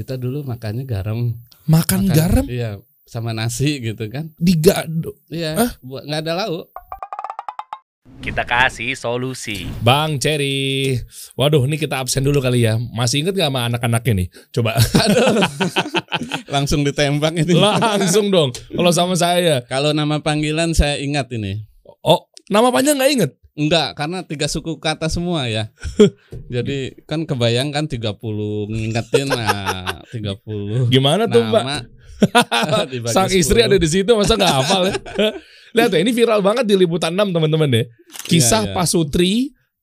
kita dulu makannya garam. Makan, garam Iya, sama nasi gitu kan. digado. Iya, Hah? buat nggak ada lauk. Kita kasih solusi. Bang Cherry. Waduh, ini kita absen dulu kali ya. Masih inget gak sama anak-anaknya nih? Coba Aduh. Langsung ditembak ini. langsung dong. Kalau sama saya. Kalau nama panggilan saya ingat ini. Oh, nama panjang nggak inget? Enggak, karena tiga suku kata semua ya. Jadi kan kebayang kan 30 ngingetin nah 30 Gimana tuh Mbak? Sang istri 10. ada di situ masa nggak hafal ya? Lihat ya, ini viral banget di liputan 6 teman-teman deh. Kisah Iya, iya. pasutri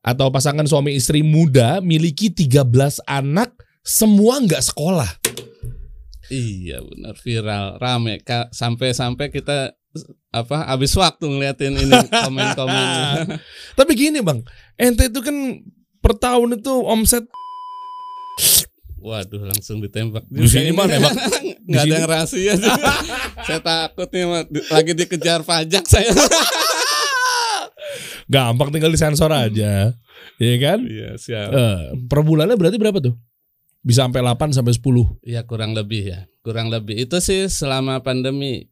atau pasangan suami istri muda miliki 13 anak semua nggak sekolah. Iya benar viral rame sampai-sampai kita apa habis waktu ngeliatin ini komen-komen. Tapi gini bang, ente itu kan per tahun itu omset Waduh langsung ditembak. Di sini mah nembak. Nggak Di ada yang rahasia. saya takut nih. Di- lagi dikejar pajak saya. gampang tinggal disensor aja, Iya kan? Iya siap. Eh, per bulannya berarti berapa tuh? Bisa sampai 8 sampai 10. Iya kurang lebih ya, kurang lebih itu sih selama pandemi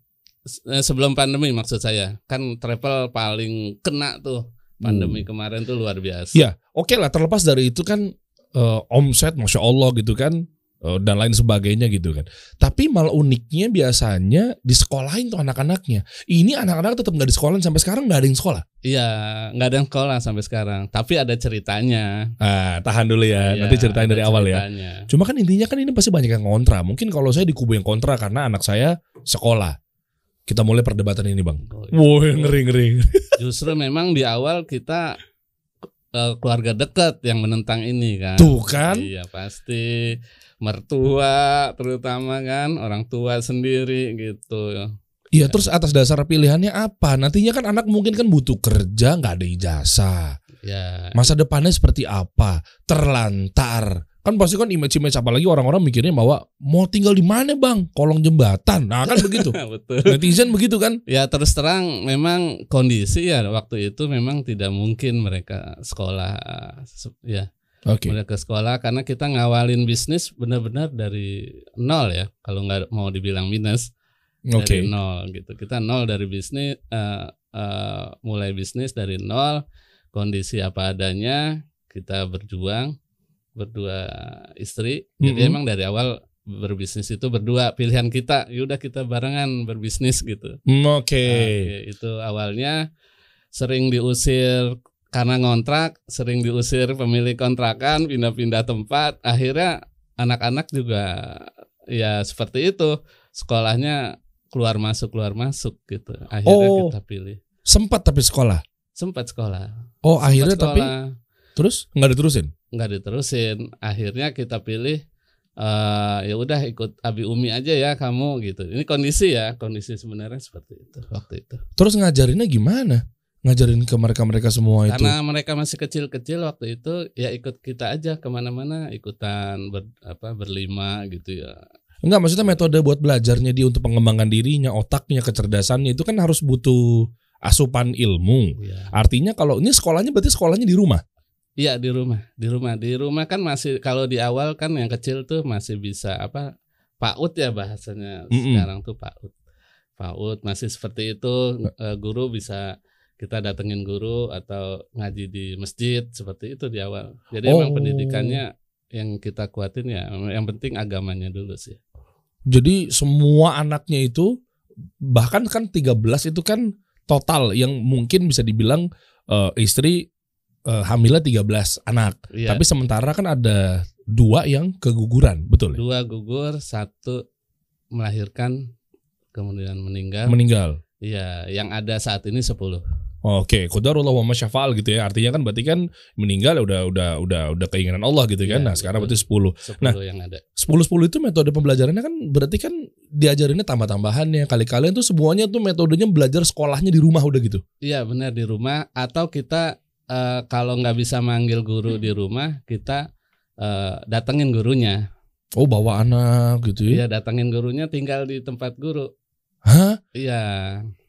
sebelum pandemi maksud saya kan travel paling kena tuh pandemi kemarin tuh luar biasa. Ya, oke lah terlepas dari itu kan eh, omset masya Allah gitu kan eh, dan lain sebagainya gitu kan. Tapi malah uniknya biasanya di sekolahin tuh anak-anaknya. Ini anak-anak tetap nggak di sekolahin sampai sekarang nggak ada yang sekolah. Iya nggak ada yang sekolah sampai sekarang, tapi ada ceritanya. Ah, tahan dulu ya. Iya, Nanti ceritain dari awal ya. Cuma kan intinya kan ini pasti banyak yang kontra. Mungkin kalau saya di kubu yang kontra karena anak saya sekolah. Kita mulai perdebatan ini bang. Oh, iya. Wah ngeri ngeri. Justru memang di awal kita eh, keluarga dekat yang menentang ini kan. Tuh kan. Iya pasti mertua terutama kan orang tua sendiri gitu. Iya terus atas dasar pilihannya apa? Nantinya kan anak mungkin kan butuh kerja nggak ada ijazah. Ya. Masa depannya seperti apa? Terlantar. Kan pasti kan image-image apalagi orang-orang mikirnya bahwa mau tinggal di mana bang? Kolong jembatan. Nah kan begitu. Betul. Netizen begitu kan? Ya terus terang memang kondisi ya waktu itu memang tidak mungkin mereka sekolah ya Oke. mereka sekolah karena kita ngawalin bisnis benar-benar dari nol ya kalau nggak mau dibilang minus Oke. dari nol gitu kita nol dari bisnis eh, eh, mulai bisnis dari nol kondisi apa adanya kita berjuang berdua istri jadi Mhm. emang dari awal berbisnis itu berdua pilihan kita yaudah kita barengan berbisnis gitu Hmm, Oke. Nah, itu awalnya sering diusir karena ngontrak, sering diusir pemilik kontrakan, pindah-pindah tempat. Akhirnya anak-anak juga ya seperti itu. Sekolahnya keluar masuk keluar masuk gitu. Akhirnya Oh. kita pilih. Sempat tapi sekolah. Sempat sekolah. Oh Sempat akhirnya tapi sekolah, terus nggak diterusin. Nggak diterusin. Akhirnya kita pilih eh ya udah ikut Abi Umi aja ya kamu gitu. Ini kondisi ya, kondisi sebenarnya seperti itu waktu itu. Terus ngajarinnya gimana? Ngajarin ke mereka-mereka semua itu. Karena mereka masih kecil-kecil waktu itu ya ikut kita aja ke mana-mana ikutan ber, apa berlima gitu ya. Enggak maksudnya metode buat belajarnya dia untuk mengembangkan dirinya, otaknya, kecerdasannya itu kan harus butuh asupan ilmu. Iya. Artinya kalau ini sekolahnya berarti sekolahnya di rumah. Iya di rumah, di rumah, di rumah kan masih kalau di awal kan yang kecil tuh masih bisa apa PAUD ya bahasanya Mm-mm. sekarang tuh PAUD. PAUD masih seperti itu eh, guru bisa kita datengin guru atau ngaji di masjid seperti itu di awal. Jadi emang Oh. pendidikannya yang kita kuatin ya yang penting agamanya dulu sih. Jadi semua anaknya itu bahkan kan 13 itu kan total yang mungkin bisa dibilang eh, istri eh, hamilnya 13 anak. Iya. Tapi sementara kan ada dua yang keguguran, betul ya? dua gugur satu melahirkan kemudian meninggal Meninggal. iya yang ada saat ini 10 Oke, qadarullah wa masyafal gitu ya. Artinya kan berarti kan meninggal udah udah udah udah keinginan Allah gitu kan. Iya, nah, sekarang betul. berarti 10. 10 Nah. yang ada 10-10 itu metode pembelajarannya kan berarti kan diajarinnya tambah-tambahannya. Kali kalian tuh semuanya tuh metodenya belajar sekolahnya di rumah udah gitu. iya benar di rumah atau kita eh, kalau nggak bisa manggil guru di rumah kita eh, datengin gurunya Oh, bawa anak gitu ya. iya datengin gurunya tinggal di tempat guru Hah? Iya,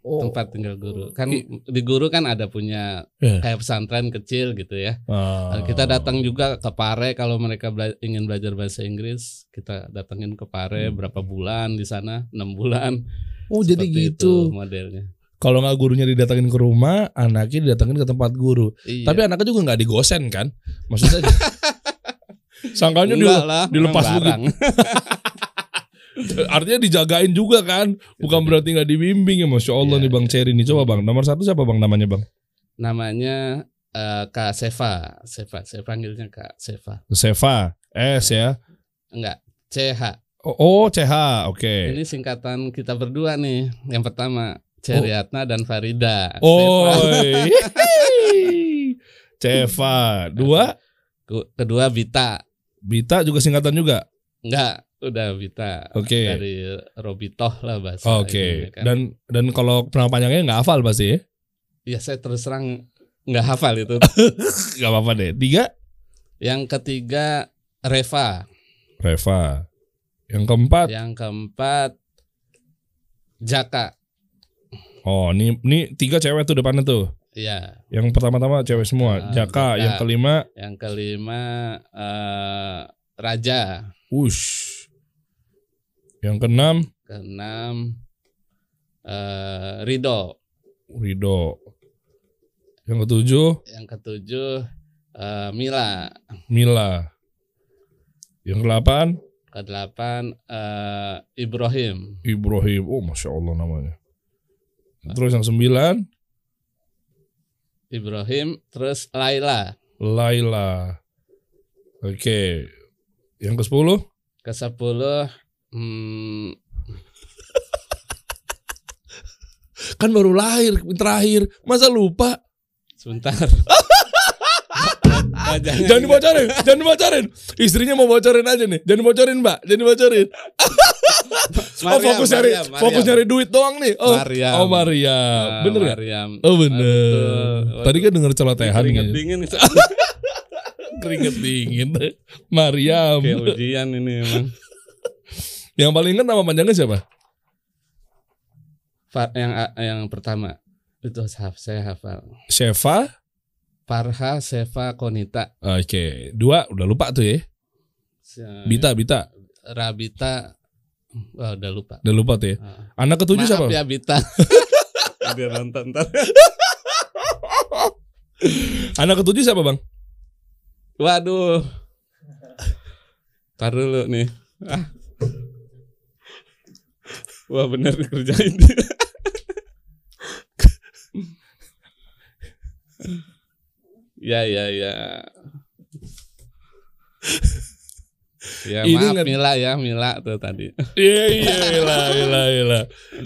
Oh. tempat tinggal guru. Kan I- di guru kan ada punya Iya. kayak pesantren kecil gitu ya. Ah. Kita datang juga ke Pare kalau mereka bela- ingin belajar bahasa Inggris, kita datengin ke Pare Hmm. berapa bulan di sana, enam bulan. Oh jadi Seperti gitu. itu modelnya. Kalau nggak gurunya didatengin ke rumah, anaknya didatengin ke tempat guru. Iya. Tapi anaknya juga nggak digosen kan? Maksudnya sangkanya Enggak dile- lah, dilepas barang. artinya dijagain juga kan? Bukan berarti nggak dibimbing ya, masya Allah Iya, nih bang Cherry nih. Coba bang, nomor satu siapa bang namanya bang? Namanya eh, Kak Seva, Seva, saya panggilnya Kak Seva. Seva, S ya. Enggak, CH. Oh, oh CH, oke. Ini singkatan kita berdua nih. Yang pertama Ceriatna dan Farida. Oh, Seva. Ceva. Dua, Kedua Bita. Bita juga singkatan juga. Enggak, udah Bita. Oke. Dari Robitoh lah bahasa. Oke. ininya kan. Dan dan kalau nama panjangnya nggak hafal pasti ya? ya saya terus terang nggak hafal itu. Gak apa-apa deh. Tiga, Yang ketiga Reva. Reva. Yang keempat, Yang keempat Jaka. Oh ini ini tiga cewek tuh depannya tuh. Ya. Yang pertama-tama cewek semua. Ah, Jaka. Jaka. Yang kelima, Yang kelima eh, Raja. Ush. Yang keenam, Keenam eh, Rido. Rido. Yang ketujuh, Yang ketujuh eh, Mila. Mila. Yang kedelapan, Kedelapan eh, Ibrahim. Ibrahim. Oh, masya Allah namanya. Terus yang sembilan, Ibrahim. Terus Laila. Laila. Oke. Yang ke sepuluh, Ke sepuluh hmm, kan baru lahir terakhir. Masa lupa? sebentar. Jangan dibocorin, jangan dibocorin. Istrinya mau bocorin aja nih. Jangan dibocorin, Mbak. Jangan dibocorin. oh, Mariam, fokus nyari Mariam, fokus nyari duit doang nih. Oh, Mariam. oh Maria. Ah, bener ya? Mariam. Oh bener. Tadi kan denger celotehan Keringet gitu. dingin Keringet dingin. Mariam. kayak ujian ini emang. Yang paling ingat nama panjangnya siapa? Yang yang pertama itu saya hafal. Sheva. Farha Seva Konita. Oke, dua udah lupa tuh ya. Bita, Bita. Rabita. Wah, udah lupa. Udah lupa tuh ya. Ah. Anak ketujuh Maaf siapa? ya Bita. Dia nonton ntar. Anak ketujuh siapa, Bang? Waduh. Tar dulu nih. Ah. Wah bener dikerjain dia. Ya ya ya. Ya Ini maaf Mila ya Mila tuh tadi. Iya iya iya iya iya.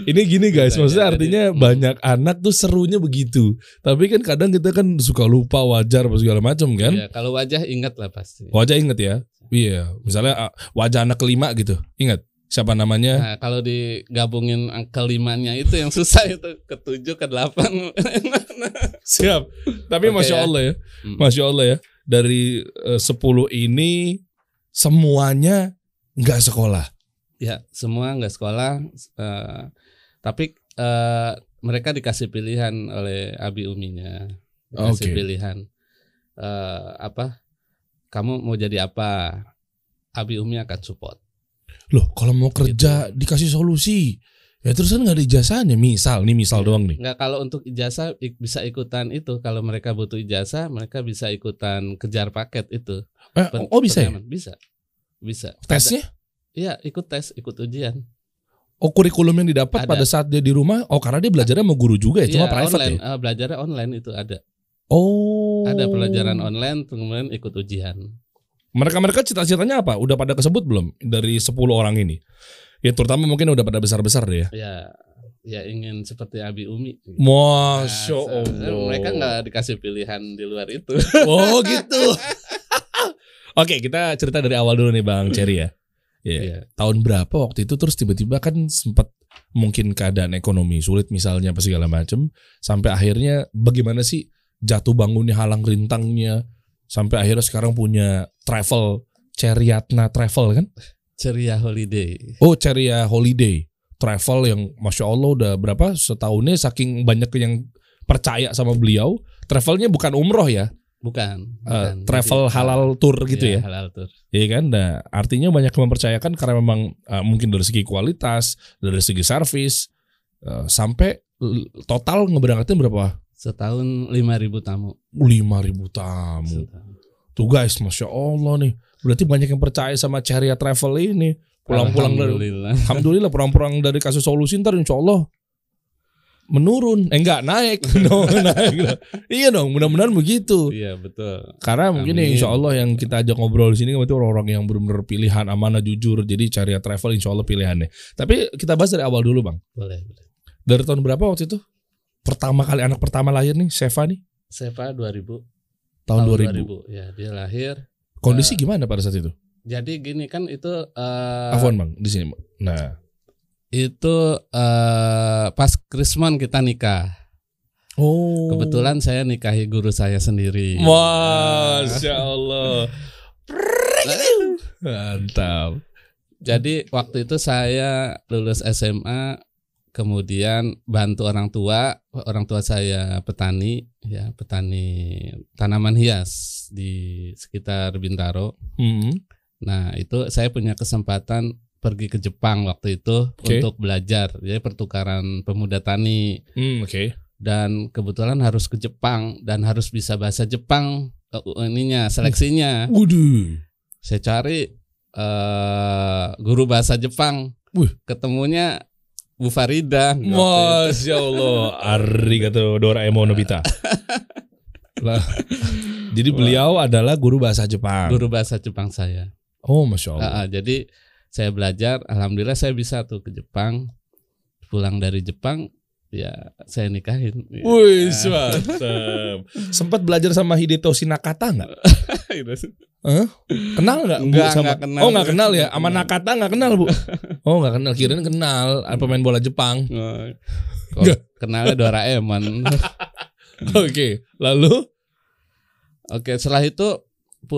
Ini gini guys, Bisa, maksudnya ya, artinya jadi- banyak anak tuh serunya begitu. Tapi kan kadang kita kan suka lupa wajar apa segala macam kan. Ya, kalau wajah ingat lah pasti. Wajah inget ya. Iya, misalnya ah, wajah anak kelima gitu. Ingat siapa namanya? Nah, kalau digabungin angka limanya itu yang susah itu ketujuh ke delapan. Siap. Tapi Oke masya ya. Allah ya, Hmm. masya Allah ya. Dari eh, 10 ini semuanya nggak sekolah. Ya, semua nggak sekolah, eh, tapi eh, mereka dikasih pilihan oleh abi uminya, dikasih Oke. pilihan Eh, apa? Kamu mau jadi apa? Abi umi akan support. Loh, kalau mau kerja dikasih solusi. Ya terus kan nggak ada ijazahnya. Misal nih, misal doang nih. Nggak kalau untuk ijazah bisa ikutan itu. Kalau mereka butuh ijazah, mereka bisa ikutan kejar paket itu. Eh, Pen- oh bisa ya? Bisa, bisa. Tesnya? Iya, ikut tes, ikut ujian. Oh kurikulum yang didapat Ada. pada saat dia di rumah. Oh karena dia belajarnya sama guru juga ya, cuma Iya, private online, ya. eh, belajarnya online itu ada. Oh. Ada pelajaran online, kemudian ikut ujian. Mereka-mereka cita-citanya apa? Udah pada kesebut belum dari 10 orang ini? Ya terutama mungkin udah pada besar-besar deh ya. Ya, ya ingin seperti Abi Umi. Masya Nah, Allah. Mereka nggak dikasih pilihan di luar itu. Oh gitu. Oke kita cerita dari awal dulu nih Bang Cherry ya. Iya. Iya. Tahun berapa waktu itu terus tiba-tiba kan sempat mungkin keadaan ekonomi sulit misalnya apa segala macem sampai akhirnya bagaimana sih jatuh bangunnya halang rintangnya sampai akhirnya sekarang punya travel Ceriatna Travel kan? Ceria holiday. Oh Ceria Holiday. travel yang masya Allah udah berapa setahunnya saking banyak yang percaya sama beliau. Travelnya bukan umroh ya, bukan, eh, bukan. travel Jadi, halal tour gitu iya, ya. halal tour Iya kan? Nah, artinya banyak yang mempercayakan karena memang eh, mungkin dari segi kualitas, dari segi servis eh, sampai total ngeberangkatin berapa? Setahun 5000 tamu 5000 tamu. Tuh guys, masya Allah nih. Berarti banyak yang percaya sama Ceria Travel ini. Pulang-pulang dari Alhamdulillah. Alhamdulillah pulang-pulang dari kasus solusi ntar insya Allah menurun. Eh enggak naik, no, naik. Iya dong, mudah-mudahan begitu. iya betul Karena mungkin ya Amin. insya Allah yang kita ajak ngobrol di sini kan berarti orang-orang yang benar-benar pilihan amanah jujur. Jadi cari travel insya Allah pilihannya. Tapi kita bahas dari awal dulu bang. boleh boleh Dari tahun berapa waktu itu? Pertama kali anak pertama lahir nih, Seva nih Seva 2000 tahun 2000. ya dia lahir Kondisi gimana pada saat itu? jadi gini kan itu eh, Afwan bang di sini. Nah, itu eh, pas Krismon kita nikah oh kebetulan saya nikahi guru saya sendiri Masya Allah. Mantap. Jadi waktu itu saya lulus SMA, kemudian bantu orang tua. Orang tua saya petani, ya petani tanaman hias di sekitar Bintaro. Hmm. Nah itu saya punya kesempatan pergi ke Jepang waktu itu Oke. untuk belajar, jadi pertukaran pemuda tani. Hmm, Oke. Dan kebetulan harus ke Jepang dan harus bisa bahasa Jepang eh, ininya seleksinya. Waduh. saya cari eh guru bahasa Jepang. Wih. Ketemunya Bu Farida. Masya Allah. Arigato Doraemon Nobita. lah. Jadi beliau adalah guru bahasa Jepang. Guru bahasa Jepang saya. Oh, masya Allah. Ah, ah, jadi saya belajar, alhamdulillah saya bisa tuh ke Jepang. Pulang dari Jepang, ya saya nikahin. Ya. Wih, mantap. Sempat belajar sama Hidetoshi Nakata nggak? Kenal nggak? Bu, Nggak, sama... nggak kenal. Oh, nggak kenal ya? Sama kenal. Nakata nggak kenal bu? Oh, nggak kenal. Kirain kenal. Apa pemain bola Jepang? Kok kenalnya Doraemon. Oke. Lalu? Oke, setelah itu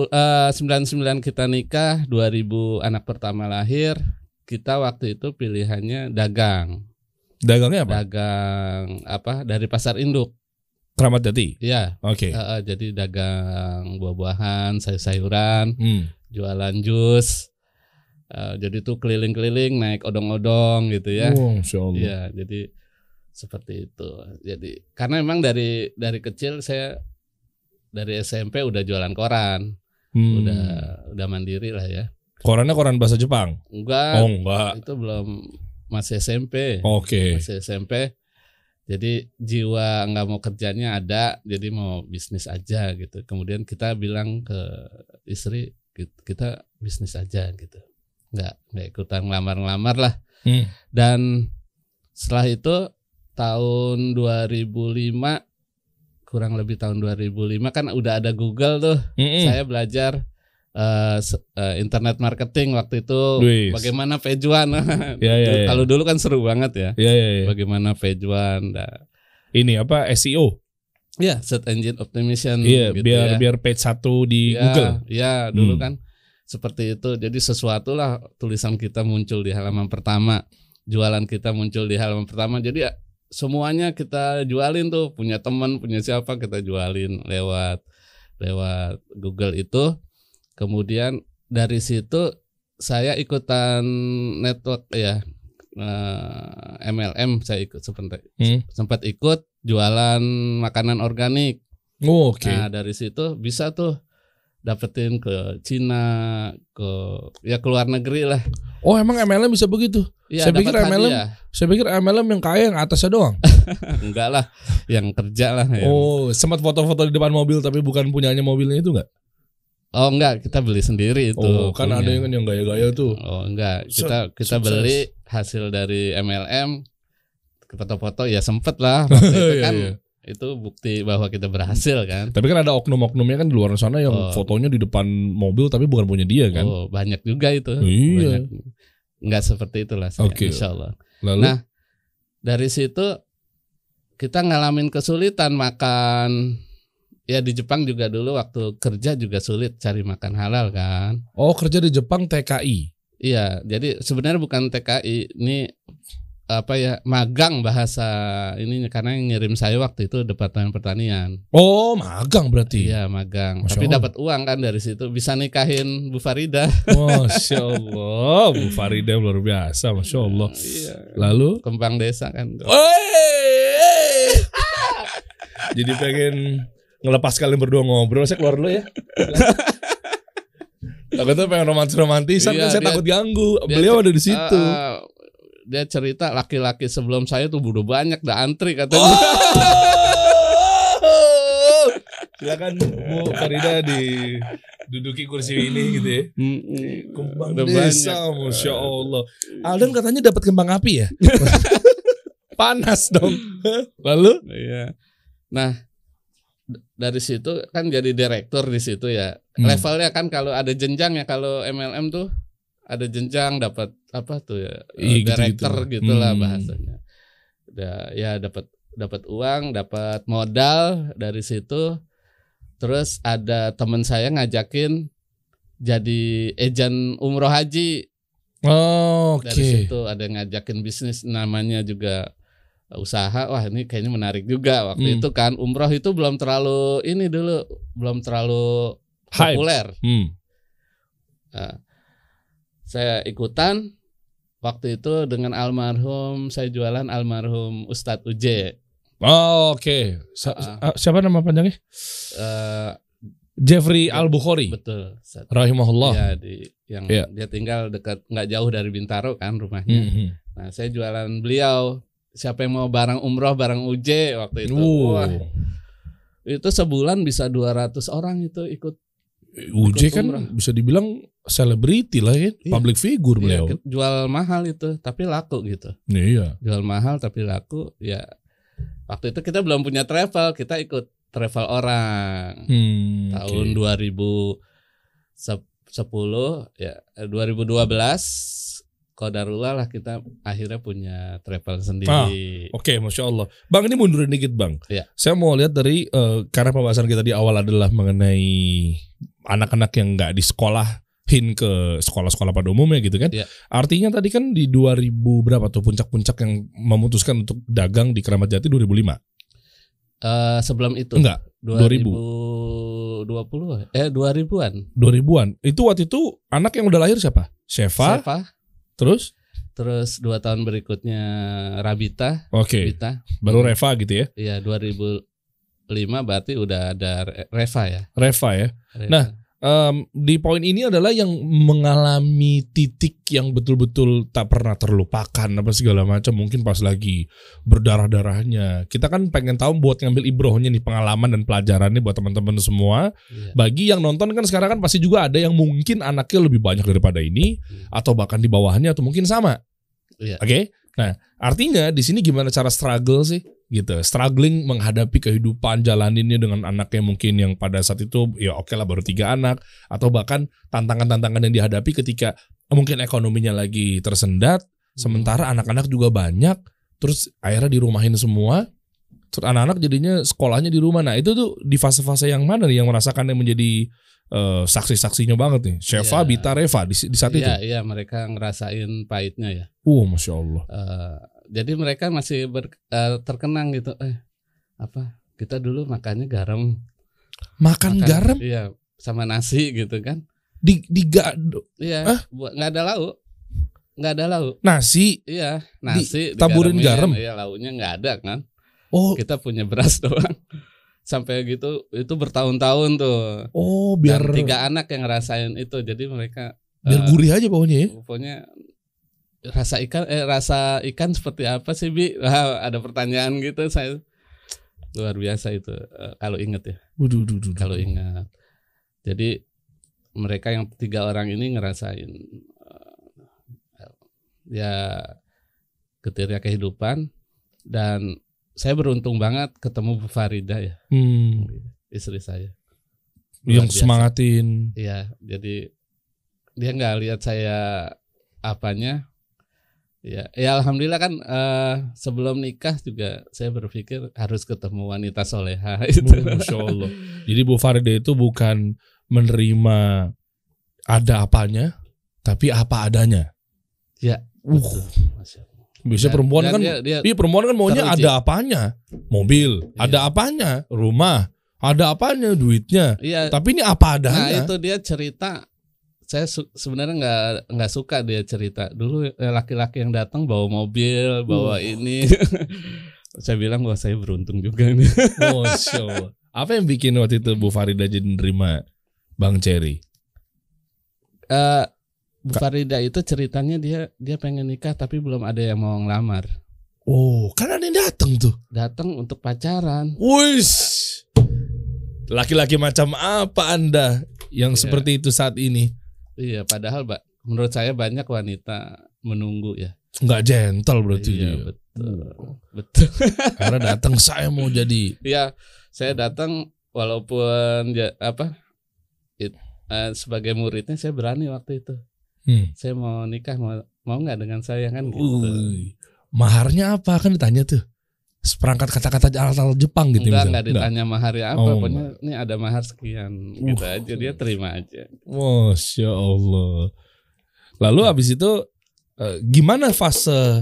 eh, 99 kita nikah, 2000 anak pertama lahir. Kita waktu itu pilihannya dagang. Dagangnya apa? dagang apa dari pasar induk Keramat Jati. ya Oke. eh, eh, jadi dagang buah-buahan sayur-sayuran Hmm. jualan jus Eh, jadi tuh keliling-keliling naik odong-odong gitu ya Oh. Iya jadi seperti itu jadi karena memang dari dari kecil saya dari SMP udah jualan koran Hmm. udah udah mandiri lah ya Korannya koran bahasa Jepang. enggak Oh, enggak. itu belum masih SMP Oke. masih SMP jadi jiwa nggak mau kerjanya ada jadi mau bisnis aja gitu kemudian kita bilang ke istri "Ki- kita bisnis aja gitu nggak nggak ikutan ngelamar-ngelamar lah Hmm. dan setelah itu tahun 2005 kurang lebih tahun 2005 kan udah ada Google tuh Mm-mm. saya belajar eh, internet marketing waktu itu Wis. bagaimana page one Ya, ya, ya. kalau dulu kan seru banget ya Ya, ya, ya. bagaimana nah, Ini apa SEO? ya search engine optimization Iya, gitu biar ya. biar page satu di Ya, Google. ya dulu Hmm. kan seperti itu jadi sesuatu lah tulisan kita muncul di halaman pertama jualan kita muncul di halaman pertama jadi ya, semuanya kita jualin tuh punya teman punya siapa kita jualin lewat lewat Google itu kemudian dari situ saya ikutan network ya eh, MLM saya ikut sempat Hmm. sempat ikut jualan makanan organik Oh, Oke. Nah dari situ bisa tuh dapetin ke Cina, ke ya ke luar negeri lah. Oh, emang MLM bisa begitu? Ya, Saya pikir MLM hadiah. Saya pikir MLM yang kaya yang atasnya doang. enggak lah, yang kerja lah. yang- Oh, sempat foto-foto di depan mobil tapi bukan punyanya mobilnya itu enggak? Oh enggak, kita beli sendiri itu. Oh, kan punya. ada yang yang gaya-gaya tuh. Oh enggak, kita kita sukses. beli hasil dari MLM, foto-foto ya sempet lah. Waktu itu Iya, kan iya. itu bukti bahwa kita berhasil kan. Tapi kan ada oknum-oknumnya kan di luar sana yang Oh. fotonya di depan mobil tapi bukan punya dia kan. Oh banyak juga itu. Iya. Banyak. Enggak seperti itulah saya, Oke. insya Allah. Lalu Nah, dari situ kita ngalamin kesulitan makan ya di Jepang juga dulu waktu kerja juga sulit cari makan halal kan oh kerja di Jepang TKI. iya jadi sebenarnya bukan TKI ini apa ya magang bahasa ininya karena yang ngirim saya waktu itu departemen pertanian. Oh, magang berarti. Iya magang. Masya Tapi dapat uang kan dari situ bisa nikahin Bu Farida. Masya Allah, Bu Farida luar biasa, Masya Allah. Iya. Lalu, Kembang desa kan. Wey! jadi pengen ngelepas kalian berdua ngobrol, saya keluar dulu ya. Takutnya pengen romantis-romantisan Iya, kan saya dia- takut ganggu. dia- Beliau ada di situ. Eh, dia cerita laki-laki sebelum saya tuh udah banyak udah antri katanya. Oh! Silakan Bu Farida di duduki kursi ini gitu ya. Kembang Udah desa, banyak. masya Allah. Aldan katanya dapat kembang api ya? Panas dong. Lalu? Iya. Nah, dari situ kan jadi direktur di situ ya. Hmm. Levelnya kan kalau ada jenjang ya kalau MLM tuh ada jenjang dapat apa tuh ya Iya, gitu-gitu. director gitulah Hmm. bahasanya. Udah ya dapat dapat uang, dapat modal dari situ. Terus ada teman saya ngajakin jadi ejen umroh haji Oh, Oke. dari situ ada yang ngajakin bisnis namanya juga usaha wah ini kayaknya menarik juga waktu Hmm. itu kan umroh itu belum terlalu ini dulu belum terlalu Hype. populer Hmm. Nah, saya ikutan waktu itu dengan almarhum saya jualan almarhum Ustadz Uje Oh, Oke. Sa- Ah. ah, siapa nama panjangnya? Eh, Jeffrey Al Bukhari. betul Ustadz. Rahimahullah. ya di yang Iya. dia tinggal dekat nggak jauh dari Bintaro kan rumahnya Mhm. Nah, saya jualan beliau. Siapa yang mau barang umroh, barang UJ waktu itu. Uh. Wah, itu sebulan bisa 200 orang itu ikut. UJ Ikut kan umrah. bisa dibilang selebriti lah ya, Iya. public figure beliau. Iya, jual mahal itu, tapi laku gitu. Iya. Jual mahal tapi laku, ya. Waktu itu kita belum punya travel, kita ikut travel orang. Hmm, Tahun oke. 2010 ya eh, 2012 Kodarullah lah kita akhirnya punya travel sendiri. Oke, masya Allah. Bang ini mundurin dikit bang. Iya. Saya mau lihat dari eh, karena pembahasan kita di awal adalah mengenai anak-anak yang nggak di sekolahin ke sekolah-sekolah pada umumnya gitu kan. Iya. Artinya tadi kan di 2000 berapa tuh puncak-puncak yang memutuskan untuk dagang di Keramat Jati 2005. Eh, sebelum itu Enggak, 2020 eh 2000-an 2000-an. Itu waktu itu anak yang udah lahir siapa? Sheva. Seva Terus? terus dua tahun berikutnya Rabita Oke. Rabita Baru Reva gitu ya. iya 2005 berarti udah ada Re- Reva ya Reva ya. Reva. Nah, Em, di poin ini adalah yang mengalami titik yang betul-betul tak pernah terlupakan apa segala macam mungkin pas lagi berdarah-darahnya kita kan pengen tahu buat ngambil ibrohnya nih pengalaman dan pelajarannya buat teman-teman semua Iya. bagi yang nonton kan sekarang kan pasti juga ada yang mungkin anaknya lebih banyak daripada ini Hmm. atau bahkan di bawahnya atau mungkin sama Iya. oke nah artinya di sini gimana cara struggle sih gitu. Struggling menghadapi kehidupan jalaninnya dengan anaknya mungkin yang pada saat itu ya oke lah baru tiga anak. Atau bahkan tantangan-tantangan yang dihadapi ketika mungkin ekonominya lagi tersendat sementara anak-anak juga banyak terus akhirnya dirumahin semua. Terus anak-anak jadinya sekolahnya di rumah. Nah itu tuh di fase-fase yang mana nih yang merasakan yang menjadi eh, saksi-saksinya banget nih? Sheva, Iya. Bita, Reva di, di saat itu? Iya, iya mereka ngerasain pahitnya ya. uh masya Allah. Eh, jadi mereka masih ber, eh, terkenang gitu. Eh, apa? Kita dulu makannya garam. makan Makan- garam Iya, sama nasi gitu kan. di di ga- Iya, Hah? buat nggak ada lauk. Nggak ada lauk. nasi Iya, nasi taburin garam? Iya, lauknya nggak ada kan. oh Kita punya beras doang. Sampai gitu itu bertahun-tahun tuh. oh biar Dan tiga anak yang ngerasain itu. Jadi mereka biar eh, gurih aja pokoknya ya pokoknya rasa ikan eh rasa ikan seperti apa sih Bi? Wah, ada pertanyaan gitu saya luar biasa itu eh, kalau inget ya Waduh, duh, duh, duh. kalau ingat jadi mereka yang tiga orang ini ngerasain eh, ya getirnya kehidupan dan saya beruntung banget ketemu Bu Farida ya Hmm, istri saya yang Luar biasa. semangatin Iya, jadi dia nggak lihat saya apanya. Ya, ya alhamdulillah kan eh, sebelum nikah juga saya berpikir harus ketemu wanita soleha itu. Oh, Masya Allah. Jadi Bu Farida itu bukan menerima ada apanya, tapi apa adanya. Ya, Uh, Betul, Dan- perempuan dan kan dia, dia Iya perempuan kan maunya Teruji. ada apanya Mobil Iya. Ada apanya Rumah Ada apanya duitnya iya Tapi ini apa Nah adanya itu dia cerita saya su- sebenarnya nggak nggak suka dia cerita. Dulu eh, laki-laki yang datang bawa mobil bawa ini. Saya bilang wah saya beruntung juga ini Masya Allah. Apa yang bikin waktu itu Bu Farida jadi nerima Bang Cherry? Eh, Bu Farida itu ceritanya dia dia pengen nikah tapi belum ada yang mau ngelamar. Oh ada yang datang tuh. Datang untuk pacaran. Wis Laki-laki macam apa anda Yang Iya. seperti itu saat ini iya padahal mbak menurut saya banyak wanita menunggu ya nggak gentle berarti iya dia betul betul Karena datang saya mau jadi Iya, saya datang walaupun ya, apa it- eh, sebagai muridnya saya berani waktu itu. hmm. Saya mau nikah mau mau nggak dengan saya kan gitu. Uy. Maharnya apa kan ditanya tuh Seperangkat kata-kata alat-alat Jepang gitu enggak misalnya. enggak ditanya maharnya apa, Oh, pokoknya ini ada mahar sekian gitu Uh. aja dia terima aja. Masya Allah. Lalu abis itu eh, gimana fase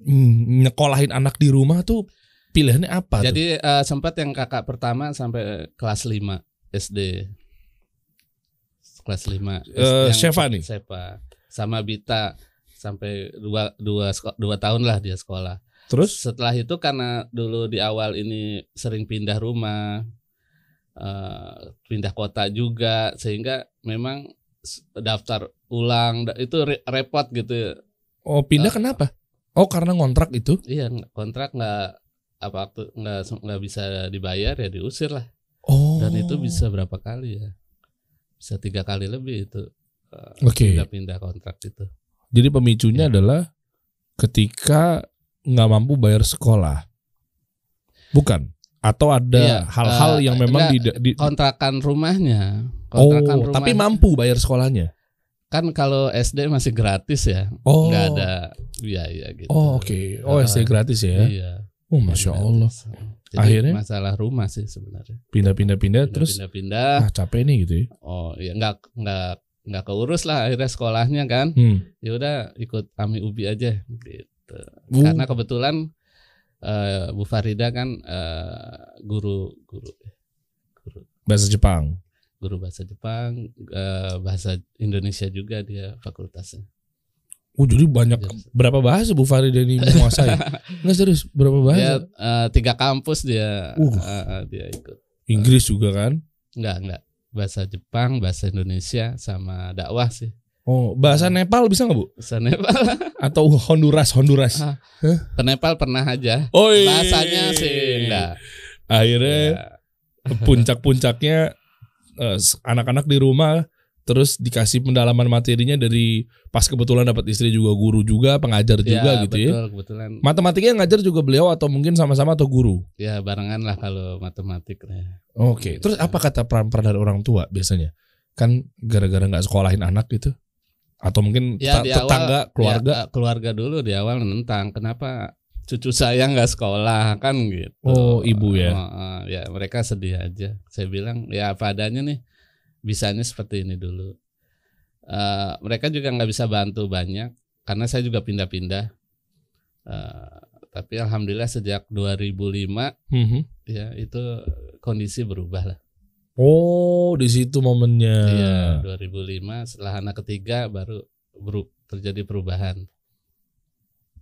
mm, nyekolahin anak di rumah tuh pilihannya apa? tuh? Jadi eh, sempat yang kakak pertama sampai kelas 5 SD. Kelas 5 Eh, Sheva nih? Sheva. Sama Bita sampai dua, dua, dua tahun lah dia sekolah. Terus setelah itu karena dulu di awal ini sering pindah rumah, eh, pindah kota juga, sehingga memang daftar ulang itu re- repot gitu. oh pindah Eh. kenapa? Oh karena ngontrak itu? Iya kontrak nggak apa waktu nggak nggak bisa dibayar ya diusir lah. Oh. Dan itu bisa berapa kali ya? Bisa tiga kali lebih itu. eh, Oke. Pindah-pindah kontrak itu. Jadi pemicunya Ya. adalah ketika nggak mampu bayar sekolah, bukan? Atau ada Iya, hal-hal eh, yang memang enggak, di, di Kontrakan rumahnya. oh Kontrakan tapi mampu bayar sekolahnya? kan kalau SD masih gratis ya. Oh nggak ada biaya gitu. Oh oke. Oh Ah, SD gratis ya? Iya. Oh masya. Allah. Jadi Akhirnya? masalah rumah sih sebenarnya. Pindah-pindah-pindah terus pindah-pindah. ah capek nih gitu ya? Oh ya nggak nggak nggak keurus lah akhirnya sekolahnya kan. Hmm. Ya udah ikut Ami Ubi aja gitu. Uh. Karena kebetulan eh, Bu Farida kan eh, guru guru guru bahasa Jepang. guru bahasa Jepang, eh, bahasa Indonesia juga dia fakultasnya. Oh jadi banyak berapa bahasa Bu Farida ini menguasai? Nggak serius berapa Dia bahasa? eh, tiga kampus dia Uh. eh, dia ikut. Inggris juga kan? Enggak, enggak. Bahasa Jepang, bahasa Indonesia sama dakwah sih. Oh bahasa Nepal bisa nggak Bu? Bahasa Nepal. Atau Honduras Honduras? Ah, Ke Nepal pernah aja. Oh. Bahasanya sih enggak. Akhirnya Ya. puncak-puncaknya eh, anak-anak di rumah terus dikasih pendalaman materinya dari pas kebetulan dapat istri juga guru juga pengajar juga Ya, gitu ya. betul, kebetulan. Matematiknya ngajar juga beliau atau mungkin sama-sama atau guru? Ya barengan lah kalau matematik. ya. Oke. Terus apa kata peran-peran dari orang tua biasanya? Kan gara-gara nggak sekolahin anak gitu? Atau mungkin Ya, di awal- tetangga, keluarga? Ya, keluarga dulu di awal nentang kenapa cucu saya nggak sekolah kan gitu. Oh, ibu ya? Oh, ya mereka sedih aja. Saya bilang ya apa adanya nih. Bisanya seperti ini dulu. Eh, mereka juga nggak bisa bantu banyak karena saya juga pindah-pindah. Eh, tapi alhamdulillah sejak 2005 Mhm. ya itu kondisi berubah lah. Oh, di situ momennya. Iya 2005 setelah anak ketiga baru beru- terjadi perubahan.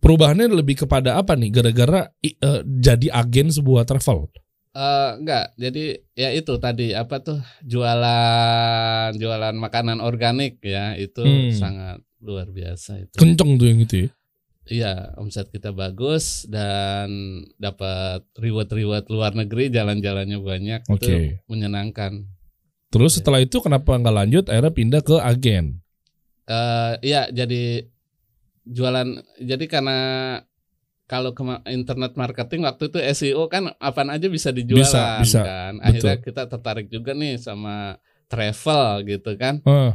Perubahannya lebih kepada apa nih? Gara-gara eh, jadi agen sebuah travel. Eh enggak, jadi ya itu tadi apa tuh jualan jualan makanan organik ya itu Hmm. sangat luar biasa itu. Kenceng tuh yang itu ya. Iya, omset kita bagus dan dapat reward-reward luar negeri, jalan-jalannya banyak Oke. itu menyenangkan. Terus Iya. setelah itu kenapa nggak lanjut? Akhirnya pindah ke agen. Eh iya, jadi jualan jadi karena kalau ke internet marketing waktu itu SEO kan apaan aja bisa dijualan Bisa, bisa. kan. Akhirnya kita tertarik juga nih sama travel gitu kan. Ah,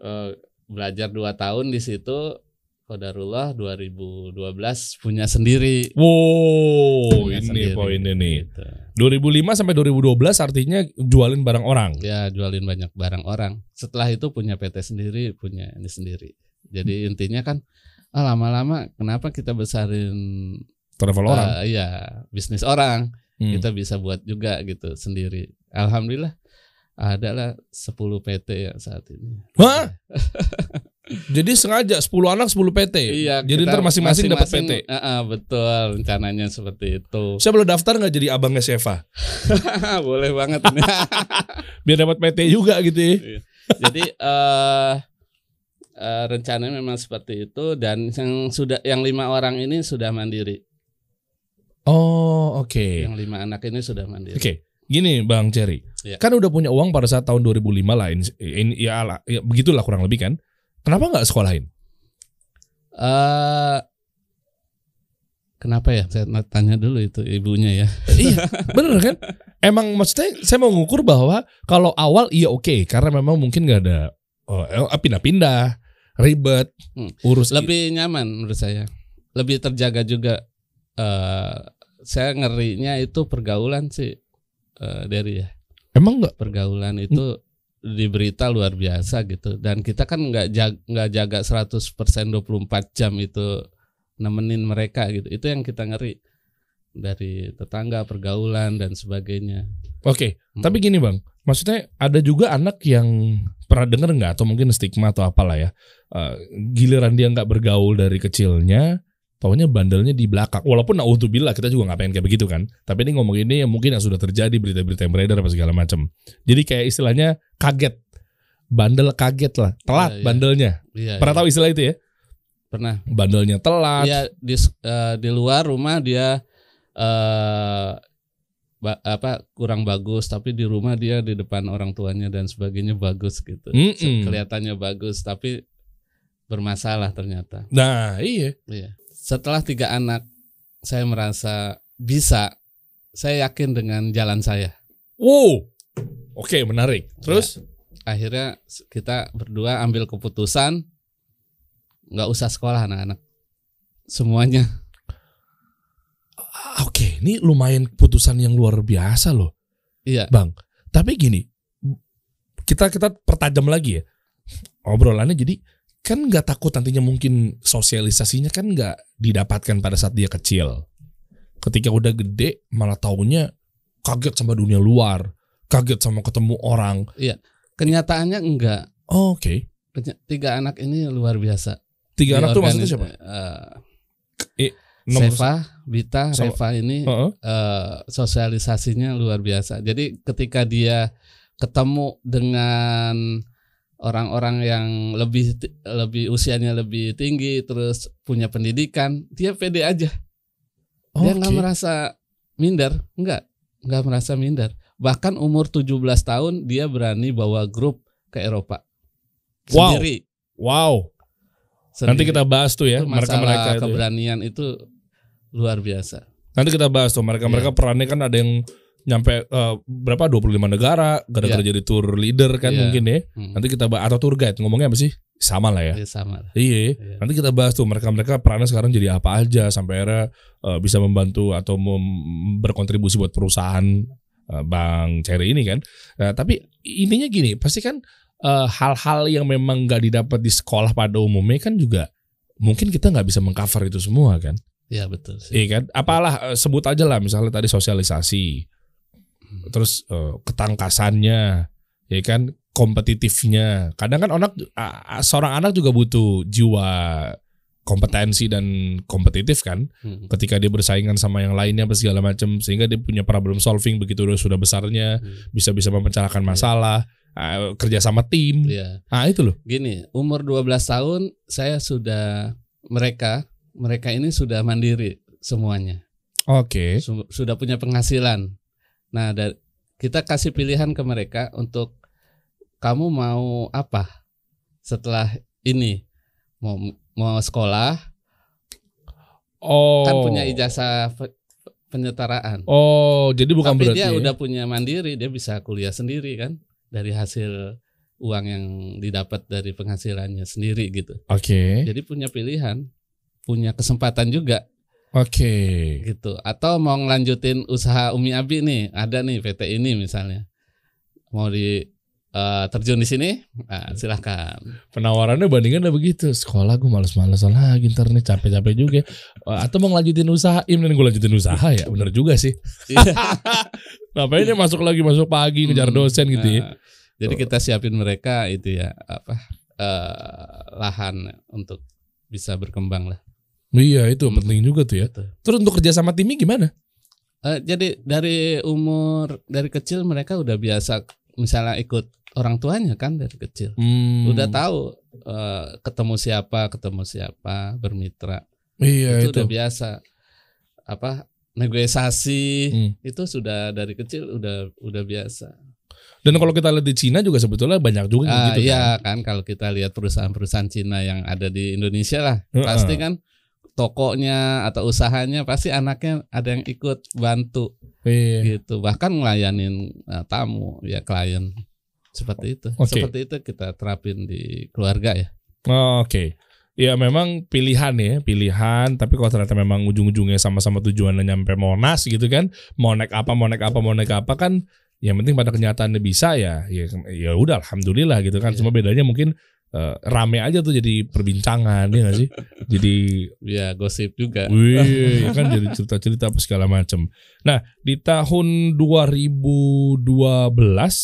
Eh, belajar 2 tahun di situ Qadarullah 2012 punya sendiri. wow, Punya ini sendiri, poinnya nih. gitu. 2005 sampai 2012 artinya jualin barang orang. Ya jualin banyak barang orang. Setelah itu punya PT sendiri, punya ini sendiri. Jadi intinya kan ah lama-lama kenapa kita besarin Travel orang. eh, iya bisnis orang Hmm. kita bisa buat juga gitu sendiri alhamdulillah ada lah 10 PT ya saat ini Hah? Jadi sengaja 10 anak 10 PT. iya Jadi ntar masing-masing dapat PT. eh, eh, betul rencananya seperti itu Saya boleh daftar nggak jadi abangnya Seva? boleh banget Biar dapat PT juga gitu ya. Jadi eh eh, rencananya memang seperti itu dan yang sudah yang lima orang ini sudah mandiri. Oh, oke. Yang lima anak ini sudah mandiri. Oke. Gini Bang Cherry. Iya. Kan udah punya uang pada saat tahun 2005 lah ini, ini ya, lah, ya begitulah kurang lebih kan. Kenapa nggak sekolahin? Eh kenapa ya? Saya tanya dulu itu ibunya ya. iya, bener kan? Emang maksudnya saya mau ngukur bahwa kalau awal iya oke karena memang mungkin nggak ada oh, eh, pindah-pindah, ribet, Hmm. urus Lebih nyaman menurut saya. Lebih terjaga juga. eh saya ngerinya itu pergaulan sih eh, dari ya. Emang nggak? pergaulan itu di berita luar biasa gitu. Dan kita kan nggak jaga, nggak jaga 100% 24 jam itu nemenin mereka gitu. Itu yang kita ngeri dari tetangga pergaulan dan sebagainya. Oke, Hmm. tapi gini bang, maksudnya ada juga anak yang pernah denger nggak? Atau mungkin stigma atau apalah ya, Eh, giliran dia nggak bergaul dari kecilnya, taunya bandelnya di belakang. Walaupun naudzubillah kita juga nggak pengen kayak begitu kan. Tapi ini ngomong ini yang mungkin yang sudah terjadi berita-berita yang beredar apa segala macam. Jadi kayak istilahnya kaget, bandel kaget lah, telat Iya, iya. bandelnya. iya Pernah iya. tahu istilah itu ya? pernah Bandelnya telat. dia di eh, di luar rumah dia eh ba- apa kurang bagus tapi di rumah dia di depan orang tuanya dan sebagainya bagus gitu Mm-mm. kelihatannya bagus tapi bermasalah ternyata Nah iya. Iya. Setelah tiga anak, saya merasa bisa. Saya yakin dengan jalan saya. Wow. Oke menarik. Terus? Akhirnya kita berdua ambil keputusan nggak usah sekolah anak-anak. Semuanya. Ah, Oke, ini lumayan keputusan yang luar biasa loh. Iya. Bang, tapi gini, kita kita pertajam lagi ya obrolannya. Jadi kan nggak takut nantinya mungkin sosialisasinya kan nggak didapatkan pada saat dia kecil. Ketika udah gede malah taunya kaget sama dunia luar, kaget sama ketemu orang. Kenyataannya enggak. Oh, Oke, Kenya- Tiga anak ini luar biasa. tiga Di anak tuh organi- maksudnya siapa? eh, Nomor Seva, Bita, Sama- Reva ini Heeh. eh, sosialisasinya luar biasa. Jadi ketika dia ketemu dengan orang-orang yang lebih lebih usianya lebih tinggi terus punya pendidikan, dia pede aja. Dia nggak merasa minder, enggak, nggak merasa minder. Bahkan umur 17 tahun dia berani bawa grup ke Eropa. Wow. Sendiri. Wow, nanti Sendiri. kita bahas tuh ya Itu mereka-mereka itu. ya. keberanian itu luar biasa. Nanti kita bahas tuh mereka-mereka Iya. perannya kan ada yang nyampe eh, berapa 25 negara gara-gara jadi tour leader kan Iya. mungkin ya. Hmm. Nanti kita bahas atau tour guide ngomongnya apa sih? Sama lah ya. Ya, sama lah. Iya. Iya. Nanti kita bahas tuh mereka-mereka perannya sekarang jadi apa aja sampai akhirnya eh, bisa membantu atau mem- berkontribusi buat perusahaan eh, Bang Cherry ini kan. Nah, tapi intinya gini, pasti kan hal-hal yang memang nggak didapat di sekolah pada umumnya kan juga mungkin kita nggak bisa mengcover itu semua kan. Iya betul sih. Iya kan? Apalah sebut aja lah misalnya tadi sosialisasi. Terus eh, ketangkasannya, ya kan? Kompetitifnya. Kadang kan anak seorang anak juga butuh jiwa kompetensi dan kompetitif kan Hmm. ketika dia bersaingan sama yang lainnya apa segala macam sehingga dia punya problem solving begitu udah sudah besarnya Hmm. bisa bisa memecahkan masalah eh, kerja sama tim Iya. ah itu loh Gini, umur 12 tahun saya sudah mereka mereka ini sudah mandiri semuanya. oke Su- Sudah punya penghasilan. Nah, da- kita kasih pilihan ke mereka untuk kamu mau apa setelah ini? Mau mau sekolah oh kan punya ijazah pe- penyetaraan. oh jadi bukan Tapi berarti dia ya? udah punya mandiri, dia bisa kuliah sendiri kan dari hasil uang yang didapat dari penghasilannya sendiri gitu. oke Jadi punya pilihan, punya kesempatan juga oke gitu. Atau mau ngelanjutin usaha Umi Abi nih, ada nih PT ini misalnya. Mau di eh, terjun di sini, nah, silahkan. Penawarannya bandingannya begitu. Sekolah gue males-malesan lagi ntar nih capek-capek juga. Eh, Atau mau ngelanjutin usaha, dan gue lanjutin usaha ya. Bener juga sih. Iya. Ngapain dia masuk lagi masuk pagi ngejar Hmm, dosen gitu ya. nah, jadi kita siapin mereka itu ya apa eh, lahan untuk bisa berkembang lah. Iya itu Hmm. penting juga tuh ya. Gitu. Terus untuk kerja sama timnya gimana? Eh, jadi dari umur dari kecil mereka udah biasa misalnya ikut orang tuanya kan dari kecil. Hmm. Udah tahu eh, ketemu siapa, ketemu siapa, bermitra. Iya itu, itu. udah biasa. Apa negosiasi Hmm. itu sudah dari kecil udah udah biasa. Dan kalau kita lihat di Cina juga sebetulnya banyak juga Ah, gitu iya kan. kan kalau kita lihat perusahaan-perusahaan Cina yang ada di Indonesia lah, Heeh. pasti kan tokonya atau usahanya pasti anaknya ada yang ikut bantu Iya. gitu. Bahkan ngelayanin eh, tamu ya klien seperti itu. Oke. Seperti itu kita terapin di keluarga ya. Oh, Oke. Ya memang pilihan ya, pilihan. Tapi kalau ternyata memang ujung-ujungnya sama-sama tujuannya nyampe Monas gitu kan, mau naik apa, mau naik apa, mau naik apa kan, yang penting pada kenyataannya bisa ya, ya, ya udah, alhamdulillah gitu kan. Iya. Cuma bedanya mungkin eh, rame aja tuh jadi perbincangan ya nggak sih? Jadi, Ya gosip juga. wih, ya kan jadi cerita-cerita apa segala macam. Nah di tahun 2012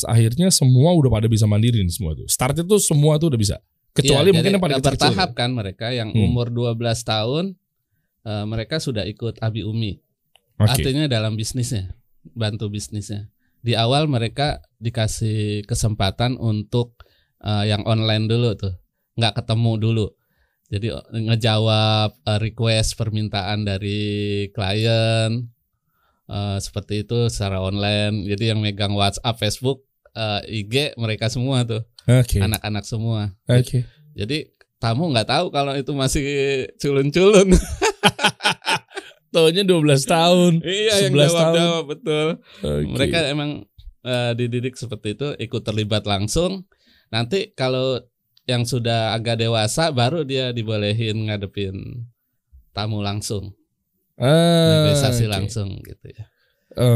akhirnya semua udah pada bisa mandiri nih semua tuh. Start itu semua tuh udah bisa. Kecuali Iya, mungkin yang paling bertahap kan mereka yang Hmm. umur 12 tahun eh, mereka sudah ikut Abi Umi. Oke. Artinya dalam bisnisnya, bantu bisnisnya. Di awal mereka dikasih kesempatan untuk eh, yang online dulu tuh, nggak ketemu dulu. Jadi eh, ngejawab eh, request permintaan dari klien eh, seperti itu secara online. Jadi yang megang WhatsApp, Facebook, eh, IG mereka semua tuh, Oke. anak-anak semua. Oke. Jadi tamu nggak tahu kalau itu masih culun-culun. Tahunnya 12 tahun. iya yang 11 tahun. betul. Oke. Mereka emang eh, dididik seperti itu, ikut terlibat langsung. Nanti kalau yang sudah agak dewasa baru dia dibolehin ngadepin tamu langsung, Ah, negosiasi oke. langsung gitu ya.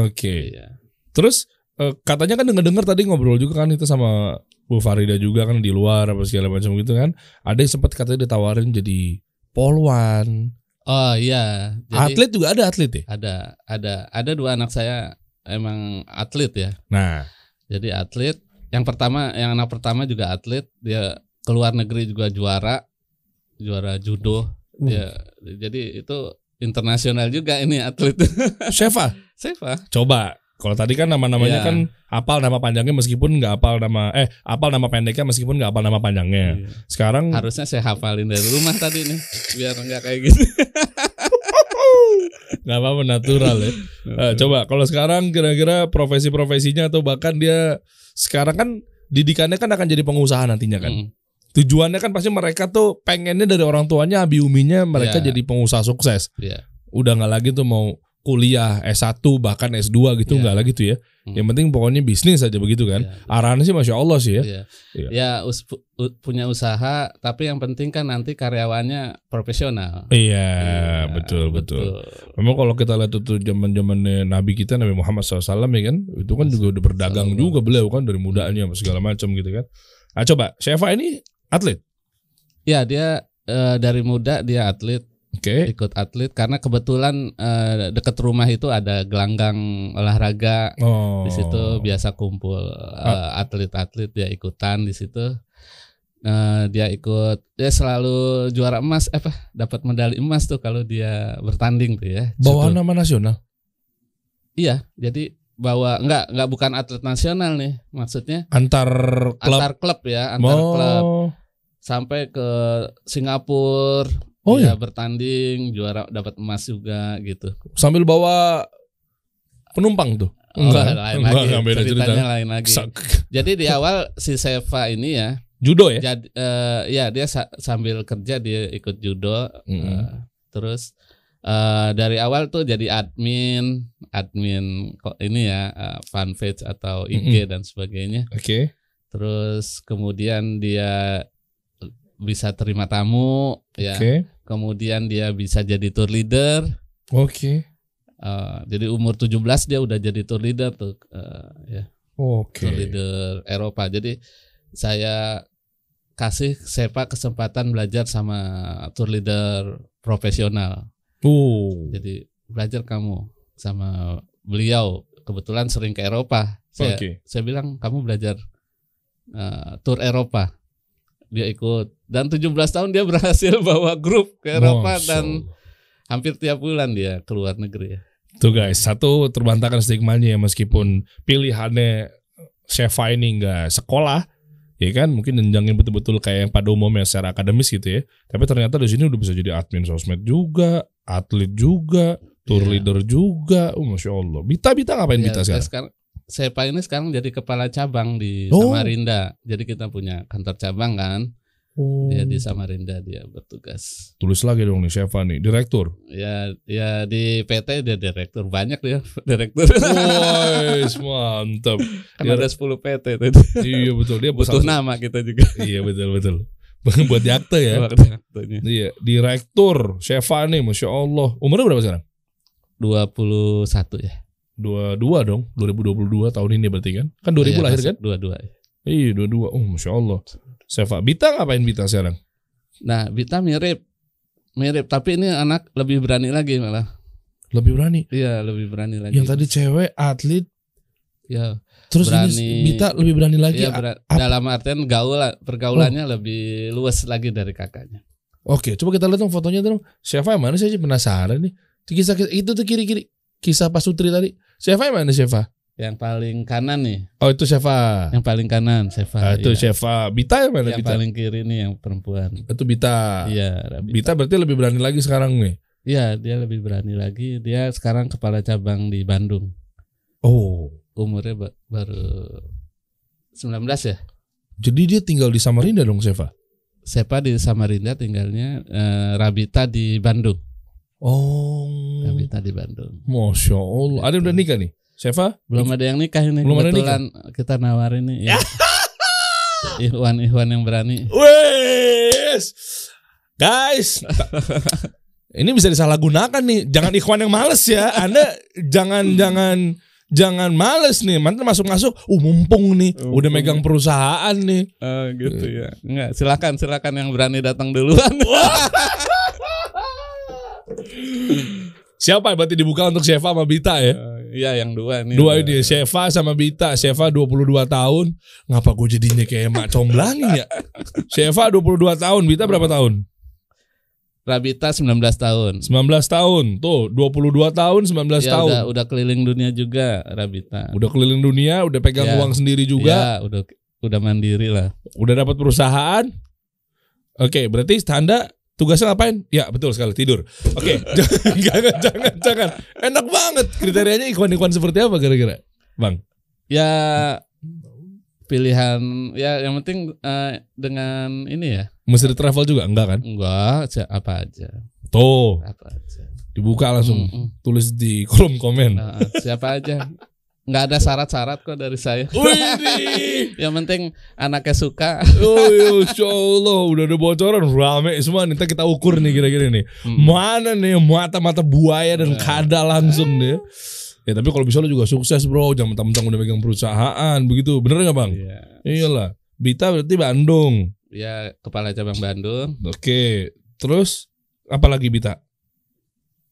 Oke. Iya. Terus eh, katanya kan denger-dengar tadi ngobrol juga kan itu sama Bu Farida juga kan di luar apa segala macam gitu kan. Ada yang sempat katanya ditawarin jadi polwan. Oh iya, jadi atlet juga ada atlet ya. ada ada ada dua anak saya emang atlet ya. Nah, Jadi atlet yang pertama, yang anak pertama juga atlet, dia keluar negeri juga juara, juara judo. Uh. Ya, jadi itu internasional juga ini atlet. Sheva, Seva. coba. Kalau tadi kan nama-namanya Iya. kan hafal nama panjangnya meskipun nggak hafal nama eh hafal nama pendeknya meskipun nggak hafal nama panjangnya. Iya. Sekarang Harusnya saya hafalin dari rumah tadi nih, biar nggak kayak gitu. nggak apa-apa natural ya. Eh, coba kalau sekarang kira-kira profesi-profesinya atau bahkan dia sekarang kan didikannya kan akan jadi pengusaha nantinya kan. Mm. Tujuannya kan pasti mereka tuh pengennya dari orang tuanya abi uminya mereka Iya. jadi pengusaha sukses. Iya. Udah nggak lagi tuh mau kuliah S1 bahkan S2 gitu Iya. nggak lagi tuh ya. Hmm. Yang penting pokoknya bisnis aja begitu kan. Iya. Arahannya sih masya Allah sih ya. Iya. Iya. Ya, us- punya usaha, tapi yang penting kan nanti karyawannya profesional. Iya Iya, betul, betul Memang kalau kita lihat tuh zaman zamannya Nabi kita Nabi Muhammad SAW ya kan, itu kan juga udah berdagang juga beliau kan dari mudanya apa segala macam gitu kan. Nah coba, Sheva ini atlet, Ya, dia eh, dari muda dia atlet, oke? ikut atlet karena kebetulan eh, dekat rumah itu ada gelanggang olahraga Oh, di situ biasa kumpul eh, atlet-atlet dia ikutan di situ Eh, dia ikut dia selalu juara emas eh, apa dapat medali emas tuh kalau dia bertanding tuh ya bawa Judo. nama nasional. iya jadi bawa enggak enggak bukan atlet nasional nih maksudnya Antar klub. antar klub ya antar Oh. klub sampai ke Singapura Oh dia iya, bertanding juara dapat emas juga gitu sambil bawa penumpang tuh. Oh, Enggak, lain enggak, lagi enggak beda ceritanya cerita. lain lagi Sak- jadi di awal si Seva ini ya Judo ya? Jadi eh, ya dia sa- sambil kerja dia ikut judo Mm-mm. eh, terus eh, dari awal tuh jadi admin admin kok ini ya eh, fanpage atau IG dan sebagainya Oke. terus kemudian dia bisa terima tamu ya kemudian dia bisa jadi tour leader Oke. Eh, jadi umur 17 dia udah jadi tour leader tuh eh, ya Oke. tour leader Eropa. Jadi saya kasih Sepa kesempatan belajar sama tour leader profesional. Oh. Jadi belajar kamu sama beliau. Kebetulan sering ke Eropa. Saya Oke. saya bilang kamu belajar uh, tour Eropa. Dia ikut dan 17 tahun dia berhasil bawa grup ke Eropa dan hampir tiap bulan dia keluar negeri ya. Tuh guys, satu terbantahkan stigmanya ya meskipun pilihannya Sheva ini enggak sekolah, ya kan mungkin jenjangin betul-betul kayak yang pada umumnya secara akademis gitu ya. Tapi ternyata di sini udah bisa jadi admin sosmed juga, atlet juga, tour Iya. leader juga. Oh, masya Allah. Bita Bita ngapain Ya, Bita sekarang? sekarang Sepa ini sekarang jadi kepala cabang di Oh. Samarinda. Jadi kita punya kantor cabang kan. Oh. Dia di Samarinda dia bertugas. Tulis lagi dong nih Sheva nih, direktur. Ya ya di PT dia direktur banyak dia direktur. Wah, mantap. kan Dia- ada 10 PT tuh. iya betul dia Butuh salah- nama kita juga. Iya betul betul. Buat yakte ya. Iya, direktur Sheva nih, masya Allah. Umurnya berapa sekarang? 21 ya. Dua dua dong, 2022 tahun ini berarti kan? Kan 2000 Iya, lahir kan? Dua-dua. ya. Iya, dua dua. Oh, masya Allah. Sheva, Bita ngapain Bita sekarang? Nah, Bita mirip mirip tapi ini anak lebih berani lagi malah. Lebih berani. Iya, lebih berani lagi. Yang tadi cewek atlet, ya, terus Berani. ini Bita lebih berani lagi. iya ber- dalam artian gaul pergaulannya Oh. lebih luas lagi dari kakaknya. Oke, coba kita lihat dong fotonya dong. Yang mana sih? Penasaran nih. Kisah itu tuh kiri kiri. Kisah Pak Sutri tadi. Sheva yang mana Sheva? Yang paling kanan nih, Oh itu Sheva. yang paling kanan Seva. Ah, itu iya. Sheva. Bita yang mana Yang Bita? paling kiri nih yang perempuan. Itu Bita. Iya, Rabita. Bita berarti lebih berani lagi sekarang nih. Iya, dia lebih berani lagi. Dia sekarang kepala cabang di Bandung. Oh. Umurnya ba- baru 19 ya. Jadi dia tinggal di Samarinda dong, Seva? Sepa di Samarinda tinggalnya eh, Rabita di Bandung. Oh. Rabita di Bandung. Masya Allah. Ada udah nikah nih? Seva? Belum ada yang nikah ini. Belum ada Kebetulan kita nawarin nih. Ya. Ikhwan-ikhwan yang berani. Wes. Guys. Ini bisa disalahgunakan nih. Jangan ikhwan yang males ya. Anda jangan jangan jangan males nih. Mantan masuk-masuk, uh mumpung nih, udah Mumpung. megang perusahaan nih. Oh gitu ya. Enggak, silakan silakan yang berani datang duluan. Siapa berarti dibuka untuk Sheva sama Bita ya? Iya yang dua nih. Dua ini Sheva sama Bita. Sheva 22 tahun. Ngapa gue jadinya kayak emak comblangin ya? Sheva 22 tahun, Bita berapa tahun? Rabita 19 tahun. 19 tahun. Tuh, 22 tahun, 19 Ya tahun. udah udah keliling dunia juga Rabita. Udah keliling dunia, udah pegang Ya. uang sendiri juga, Ya, udah udah mandiri lah. udah dapat perusahaan. Oke, berarti Anda tugasnya ngapain? Ya, betul sekali, tidur. Oke, jangan, jangan, jangan. Enak banget. Kriterianya ikhwan-ikhwan seperti apa kira-kira? Bang. Ya pilihan ya yang penting eh, dengan ini ya. Mesti di travel juga? Enggak kan? Enggak, apa aja. Tuh, Apa aja. dibuka langsung. Mm-mm. Tulis di kolom komen. Nah, siapa aja. Nggak ada syarat-syarat kok dari saya. Yang penting anaknya suka. oh insya Allah udah ada bocoran rame semua nih. Kita ukur nih kira-kira nih. Hmm. Mana nih mata-mata buaya dan kada langsung deh. Ya tapi kalau bisa lo juga sukses bro, jangan mentang-mentang udah megang perusahaan begitu, bener nggak bang? Iya. Iyalah, Bita berarti Bandung. Ya kepala cabang Bandung. Oke, terus apa lagi Bita?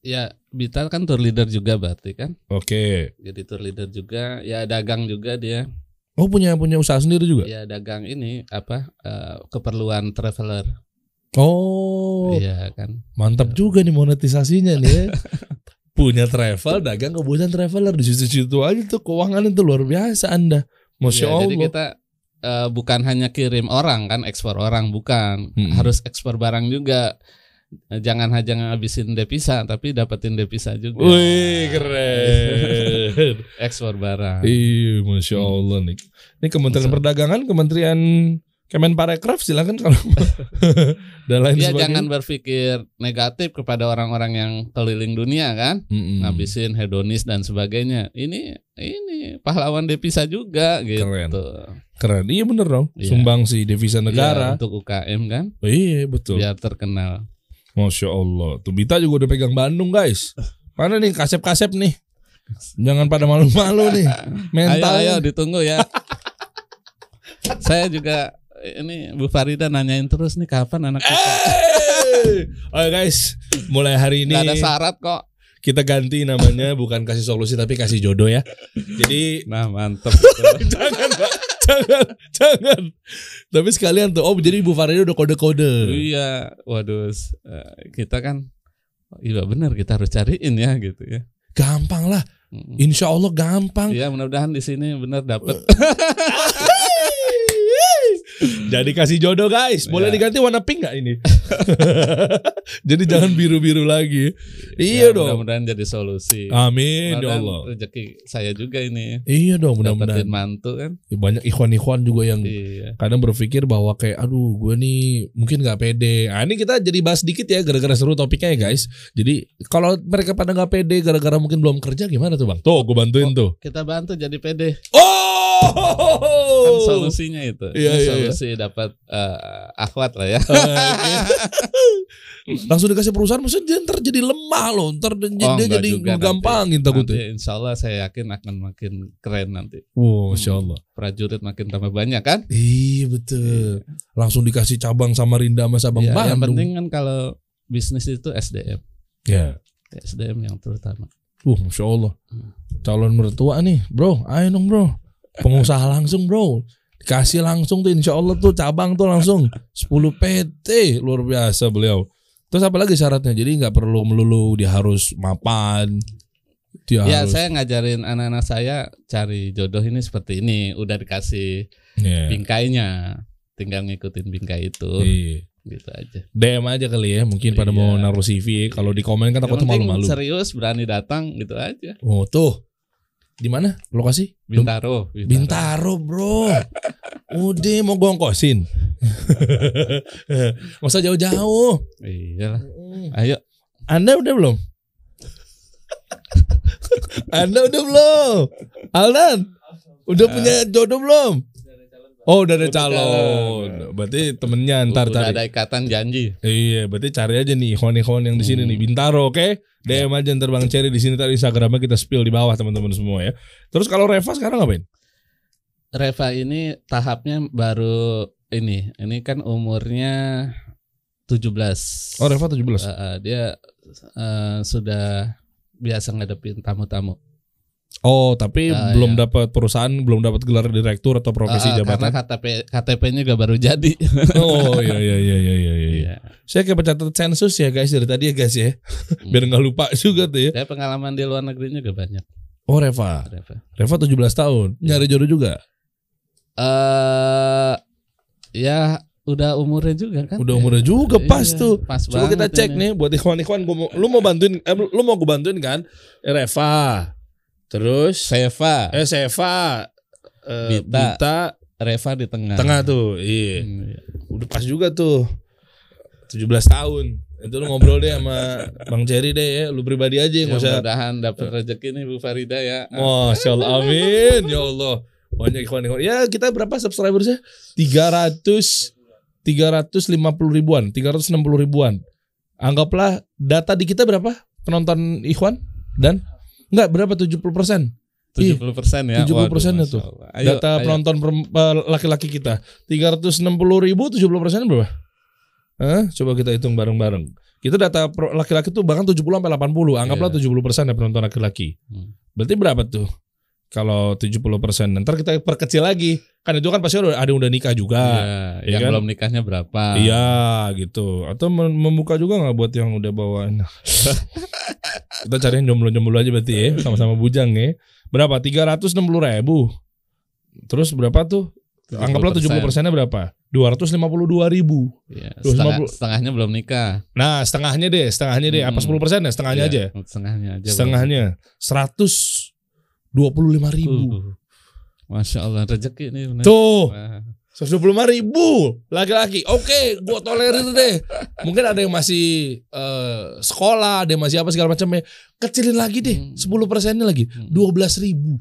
Ya Bita kan tour leader juga berarti kan. Oke, Jadi tour leader juga. Ya dagang juga dia. oh punya punya usaha sendiri juga? Ya dagang ini apa eh, keperluan traveler. Oh, Iya kan. mantap juga nih monetisasinya nih. ya. punya travel, dagang kebutuhan traveler di situ-situ aja tuh keuangan itu luar biasa Anda. Masya Ya, Allah. Jadi kita eh, bukan hanya kirim orang kan, ekspor orang bukan, Mm-mm. harus ekspor barang juga. Jangan hanya ngabisin devisa, tapi dapetin devisa juga. Wih keren. Ekspor barang. Iya, masya Allah nih. Ini Kementerian Masya- Perdagangan, Kementerian Kemenparekraf silakan kalau dan lain Ya sebagainya. jangan berpikir negatif kepada orang-orang yang keliling dunia kan, Mm-mm. ngabisin hedonis dan sebagainya. Ini ini pahlawan devisa juga gitu. Keren. Keren, iya bener dong. Iya. Sumbang sih devisa Ya, negara. untuk UKM kan, Oh, iya betul. biar terkenal. Masya Allah. Tuh Bita juga udah pegang Bandung guys. Mana nih kasep-kasep nih? Jangan pada malu-malu nih. Ayo Mental. ayo ditunggu ya. Saya juga ini Bu Farida nanyain terus nih kapan anak kita. Oke guys, mulai hari ini Nggak ada syarat kok. kita ganti namanya bukan kasih solusi tapi kasih jodoh ya. Jadi Nah mantep. jangan Pak, jangan, jangan. Tapi sekalian tuh, oh jadi Bu Farida udah kode-kode. iya, waduh. eh, Kita kan, iya benar kita harus cariin ya gitu ya. Gampang lah. Insya Allah gampang. Iya mudah-mudahan di sini benar dapet. Jadi kasih jodoh guys, boleh Iya. diganti warna pink nggak ini? jadi jangan biru-biru lagi. Ya, Iya dong. Mudah-mudahan jadi solusi. Amin ya Allah. Rezeki saya juga ini. Iya dong, mudah-mudahan. Mantu kan. Banyak ikhwan-ikhwan juga yang Iya. kadang berpikir bahwa kayak aduh gue nih mungkin nggak pede. Nah, ini kita jadi bahas dikit ya gara-gara seru topiknya ya guys. Jadi kalau mereka pada nggak pede gara-gara mungkin belum kerja gimana tuh bang? Tuh gue bantuin tuh. Kita bantu jadi pede. Oh, Kan solusinya itu. Iya, Ini iya, solusi dapat eh, akhwat lah ya. Oke. Langsung dikasih perusahaan maksudnya dia ntar jadi lemah loh ntar dia, Oh, dia jadi gampangin Nanti takutnya. insya Allah saya yakin akan makin keren nanti. Wow, masya Allah. Prajurit makin tambah banyak kan? Iya betul. Langsung dikasih cabang sama Rinda sama Sabang Ya, yang penting kan kalau bisnis itu SDM. Ya. SDM yang terutama. Uh, masya Allah. Hmm. Calon mertua nih, bro. Ayo dong bro. Pengusaha langsung bro. Dikasih langsung tuh insya Allah tuh cabang tuh langsung 10 PT luar biasa beliau. Terus apa lagi syaratnya? Jadi nggak perlu melulu dia harus mapan. Dia Ya harus. saya ngajarin anak-anak saya cari jodoh ini seperti ini. Udah dikasih Iya. bingkainya. Tinggal ngikutin bingkai itu. Iya. Gitu aja. DM aja kali ya, mungkin pada mau Iya. naruh CV. Kalau di komen kan Yang aku tuh penting malu-malu. serius berani datang gitu aja. Oh tuh, di mana lokasi? Bintaro. Bintaro bro. Udah mau gue ongkosin. Nggak usah jauh-jauh. Iyalah. Ayo. Anda udah belum? Anda udah belum? Aldan, udah punya jodoh belum? Oh udah ada Udah calon. Berarti temennya ntar Udah cari. ada ikatan janji. Iya, berarti cari aja nih ikhwan-ikhwan yang di sini Hmm. nih Bintaro, oke? DM aja ntar Bang Cherry di sini tadi Instagramnya kita spill di bawah teman-teman semua ya. Terus kalau Reva sekarang ngapain? Reva ini tahapnya baru ini. Ini kan umurnya 17. Oh Reva 17. Eh, eh, dia eh, sudah biasa ngadepin tamu-tamu. Oh, tapi Ah, belum iya. dapat perusahaan, belum dapat gelar direktur atau profesi eh, jabatan. Karena KTP KTP-nya juga baru jadi. Oh iya iya iya iya iya. iya. Iya. Saya kayak pencatat sensus ya guys dari tadi ya guys ya. Hmm. Biar nggak lupa juga tuh ya. Saya pengalaman di luar negeri juga banyak. Oh Reva. Reva. Reva 17 tahun. Nyari jodoh juga. Eh ya udah umurnya juga kan? Udah Ya. umurnya juga pas Iya, tuh. Pas Coba kita cek ini. nih buat ikhwan-ikhwan gua mau, lu mau bantuin eh, lu mau gue bantuin kan? Reva. Terus Seva, eh Seva eh, Bita. Bita Reva di tengah. tengah tuh. Iya. Hmm, iya. Udah pas juga tuh. 17 tahun. Itu lu ngobrol deh sama Bang Cherry deh ya. Lu pribadi aja Ya, nggak usah mudah-mudahan dapat rezeki nih Bu Farida ya. Masya Allah, amin ya Allah. Banyak ikhwan ikhwan. Ya kita berapa subscribersnya? 300 350 ribuan, 360 ribuan. Anggaplah data di kita berapa penonton ikhwan dan enggak berapa 70 persen 70 persen ya. 70% Waduh, ya Masya tuh. Allah. Ayo, data ayo. penonton eh, laki-laki kita 360 ribu 70 persen berapa? Hah? Coba kita hitung bareng-bareng. Kita data laki-laki tuh bahkan 70 sampai 80. Anggaplah Iya. 70 persen ya penonton laki-laki. Hmm. Berarti berapa tuh? Kalau 70 persen, ntar kita perkecil lagi. Kan itu kan pasti ada yang udah nikah juga. Iya, Iya yang kan? belum nikahnya berapa? Iya gitu. Atau mem- membuka juga nggak buat yang udah bawaan. kita cari yang jomblo-jomblo aja berarti ya, sama-sama bujang ya. Berapa? 360 ribu. Terus berapa tuh? Anggaplah 70 persennya berapa? 252 ribu. Iya, 250. setengah, setengahnya belum nikah. Nah setengahnya deh, setengahnya deh. Apa Hmm. 10 persen ya? Setengahnya Iya, aja. Setengahnya aja. Setengahnya. 125 belum. ribu. Uh, Masya Allah rezeki ini. Tuh. Wah, 125 ribu laki-laki. Oke, gua tolerir deh. Mungkin ada yang masih eh, sekolah, ada yang masih apa segala macamnya. Kecilin lagi deh, Hmm. 10 persennya lagi, Hmm. 12 ribu.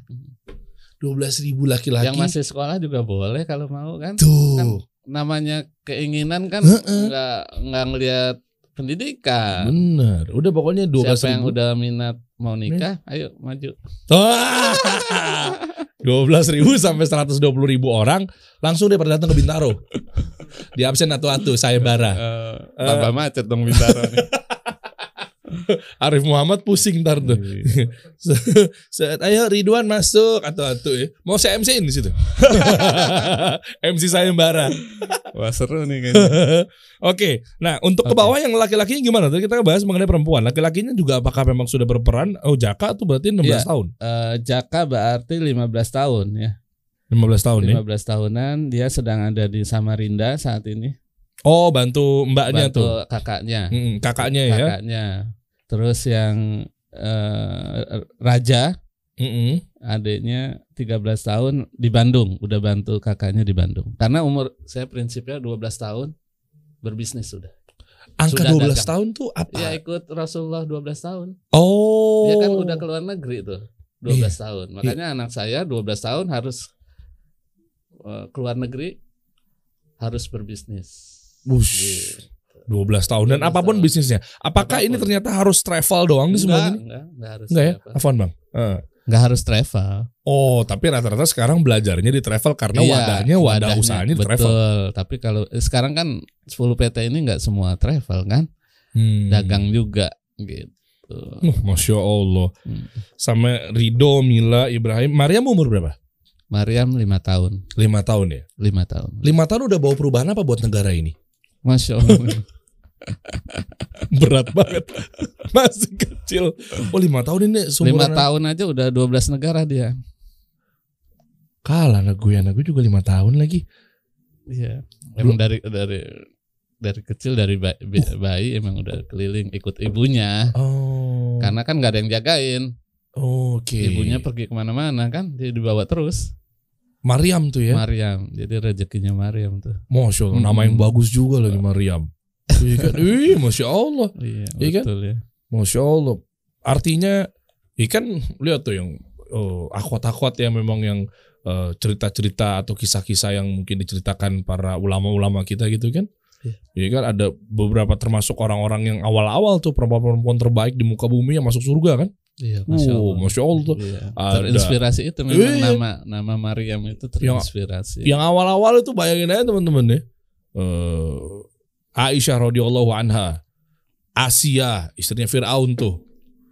12 ribu laki-laki. Yang masih sekolah juga boleh kalau mau kan. tuh. kan namanya keinginan kan nggak nggak ngelihat pendidikan. Bener. Udah pokoknya 12 Siapa yang ribu. udah minat mau nikah, ayo maju. Dua belas ribu sampai seratus dua puluh ribu orang langsung dia pada datang ke Bintaro. Di absen atu-atu saya bara. Eh, tambah macet dong Bintaro nih. Arif Muhammad pusing ntar tuh. Set, ayo Ridwan masuk atu-atu ya. Mau saya MC di situ. MC sayembara. Wah seru nih kayaknya. Oke, nah untuk ke Oke. bawah yang laki-lakinya gimana? Tadi kita bahas mengenai perempuan. Laki-lakinya juga apakah memang sudah berperan? Oh, Jaka tuh berarti 16 Iya. tahun. Eh, Jaka berarti 15 tahun ya. 15 tahun ya. 15 tahunan dia sedang ada di Samarinda saat ini. Oh, bantu mbaknya Bantu tuh. kakaknya. Mm, kakaknya ya. Kakaknya. Terus yang eh, Raja Mm-mm. adiknya 13 tahun di Bandung, udah bantu kakaknya di Bandung. Karena umur saya prinsipnya 12 tahun berbisnis sudah. Angka Sudah 12 dagang. tahun tuh apa? Iya ikut Rasulullah 12 tahun. oh. Dia kan udah keluar negeri tuh 12 tahun. Makanya anak saya 12 tahun harus eh, keluar negeri harus berbisnis. Bush. 12 tahun dan 12 apa pun tahun. bisnisnya. Apakah ini Apa pun. ternyata harus travel doang nih semua Enggak, ini? enggak, enggak harus Enggak ya? Afwan, Bang. Eh. Enggak harus travel. Oh, tapi rata-rata sekarang belajarnya di travel karena Iya, wadahnya wadah wadahnya, usahanya di betul. travel. Tapi kalau eh, sekarang kan 10 PT ini enggak semua travel kan, Hmm. dagang juga gitu. Uh, Masya Allah. Hmm. Sama Rido, Mila, Ibrahim. Mariam umur berapa? Mariam 5 tahun, 5 tahun ya. 5 tahun. 5 tahun udah bawa perubahan apa buat negara ini? Masya Allah. Berat banget. Masih kecil. Oh 5 tahun ini 5 seumuran tahun aja udah 12 negara dia. Kalah anak gue, anak gue juga 5 tahun lagi. Iya. Emang dari dari dari kecil dari bayi, bayi emang udah keliling ikut ibunya. Oh. Karena kan nggak ada yang jagain. Oke. Ibunya pergi ke mana-mana kan dia dibawa terus. Mariam tuh ya. Mariam. Jadi rezekinya Mariam tuh. Masya Allah, nama Mm-mm. yang bagus juga lagi Mariam. Iya kan? Ih, Masya Allah. Iya, Iya kan? betul ya. Masya Allah. Artinya, ikan lihat tuh yang oh, akhwat-akhwat yang memang yang eh, cerita-cerita atau kisah-kisah yang mungkin diceritakan para ulama-ulama kita gitu kan. Iya. Iya kan ada beberapa termasuk orang-orang yang awal-awal tuh perempuan-perempuan terbaik di muka bumi yang masuk surga kan. Iya, Masya Oh, Allah. Masya Allah tuh. Iya. Terinspirasi itu memang Iya. nama nama Mariam itu terinspirasi. Yang awal-awal itu bayangin aja teman-teman ya. Eh, Aisyah radhiyallahu anha. Asia, istrinya Firaun tuh.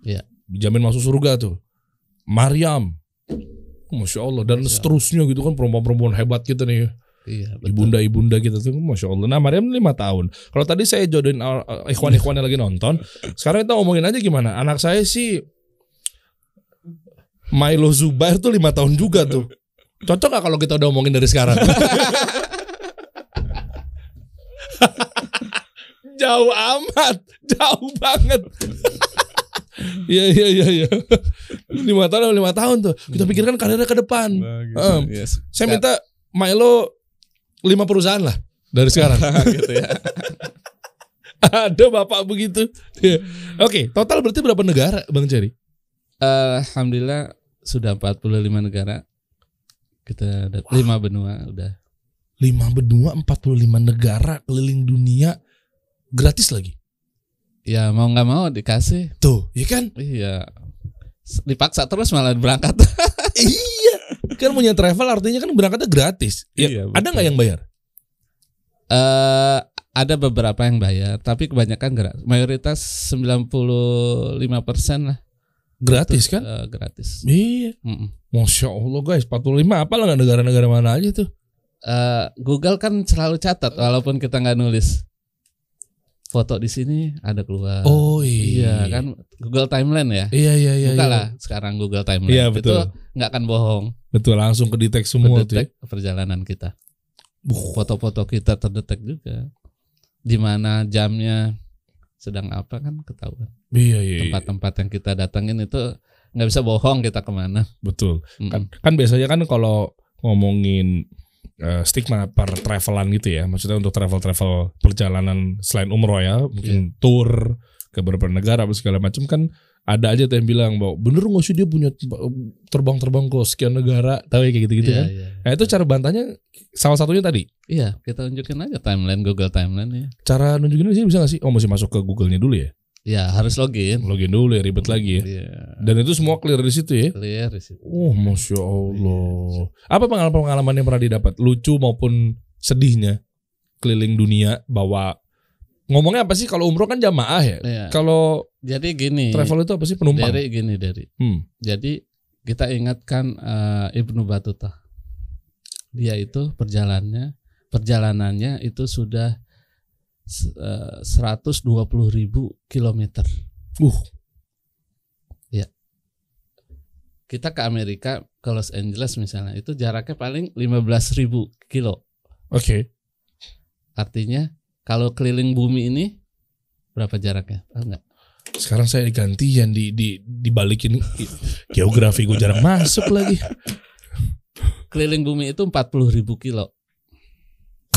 Iya. Dijamin masuk surga tuh. Maryam. Masya Allah dan Masya Allah. seterusnya gitu kan perempuan-perempuan hebat kita nih Iya, ibunda-ibunda kita tuh Masya Allah Nah Maryam lima tahun Kalau tadi saya jodohin uh, ikhwan-ikhwan yang lagi nonton Sekarang kita ngomongin aja gimana Anak saya sih Milo Zubair tuh lima tahun juga tuh Cocok gak kalau kita udah ngomongin dari sekarang? jauh amat, jauh banget. Iya iya iya iya. Lima tahun lima tahun tuh. Kita pikirkan karirnya ke depan. Bagus. Em, Yes. Saya minta Milo lima perusahaan lah dari sekarang. gitu ya. Ada bapak begitu. Iya. Oke, total berarti berapa negara, Bang Jerry? Alhamdulillah sudah 45 negara. Kita ada lima benua udah. Lima benua, 45 negara keliling dunia gratis lagi. Ya mau nggak mau dikasih. Tuh, ya kan? Iya. Dipaksa terus malah berangkat. iya. Kan punya travel artinya kan berangkatnya gratis. Ya, Iya, ada nggak yang bayar? Eh ada beberapa yang bayar, tapi kebanyakan gratis. Mayoritas 95% lah Gratis kan? eh, gratis. Iya. Mm-mm. Masya Allah guys, 45 apa lah nggak negara-negara mana aja tuh? Eh, Google kan selalu catat walaupun kita nggak nulis. Foto di sini ada keluar. Oh iya kan Google Timeline ya. Iya iya iya. Buka iya. lah sekarang Google Timeline. Iya, betul. Itu nggak akan bohong. Betul langsung kedetek semua tuh. ya. Mendetek perjalanan kita. Foto-foto kita terdetek juga. Di mana jamnya sedang apa kan ketahuan. Iya iya. iya. Tempat-tempat yang kita datangin itu nggak bisa bohong kita ke mana. Betul. Mm-mm. Kan kan biasanya kan kalau ngomongin eh, stigma per travelan gitu ya, maksudnya untuk travel-travel perjalanan selain umroh ya, mungkin Iya. tour ke beberapa negara apa segala macam kan ada aja tuh yang bilang bahwa bener nggak sih dia punya terbang-terbang ke sekian negara, tahu ya kayak gitu-gitu Iya, kan? iya. Nah itu cara bantahnya salah satunya tadi. Iya, kita tunjukin aja timeline Google Timeline ya. Cara nunjukin sini bisa gak sih? Oh masih masuk ke Google-nya dulu ya? Ya harus login. Login dulu ya ribet lagi ya. Iya. Dan itu semua clear di situ ya. Clear di situ. Oh, masya Allah. Apa pengalaman-pengalaman yang pernah didapat, lucu maupun sedihnya keliling dunia bawa ngomongnya apa sih kalau umroh kan jamaah ya. Iya. Kalau Jadi gini. travel itu apa sih penumpang? Dari gini dari. Hmm. Jadi kita ingatkan eh, Ibnu Batuta. Dia itu perjalanannya perjalanannya itu sudah 120 ribu kilometer. Uh. Kita ke Amerika ke Los Angeles misalnya itu jaraknya paling 15 ribu kilo. Oke. Artinya kalau keliling bumi ini berapa jaraknya? Tahu nggak? Sekarang saya digantian di di dibalikin geografi gue jarang masuk lagi. Keliling bumi itu 40 ribu kilo.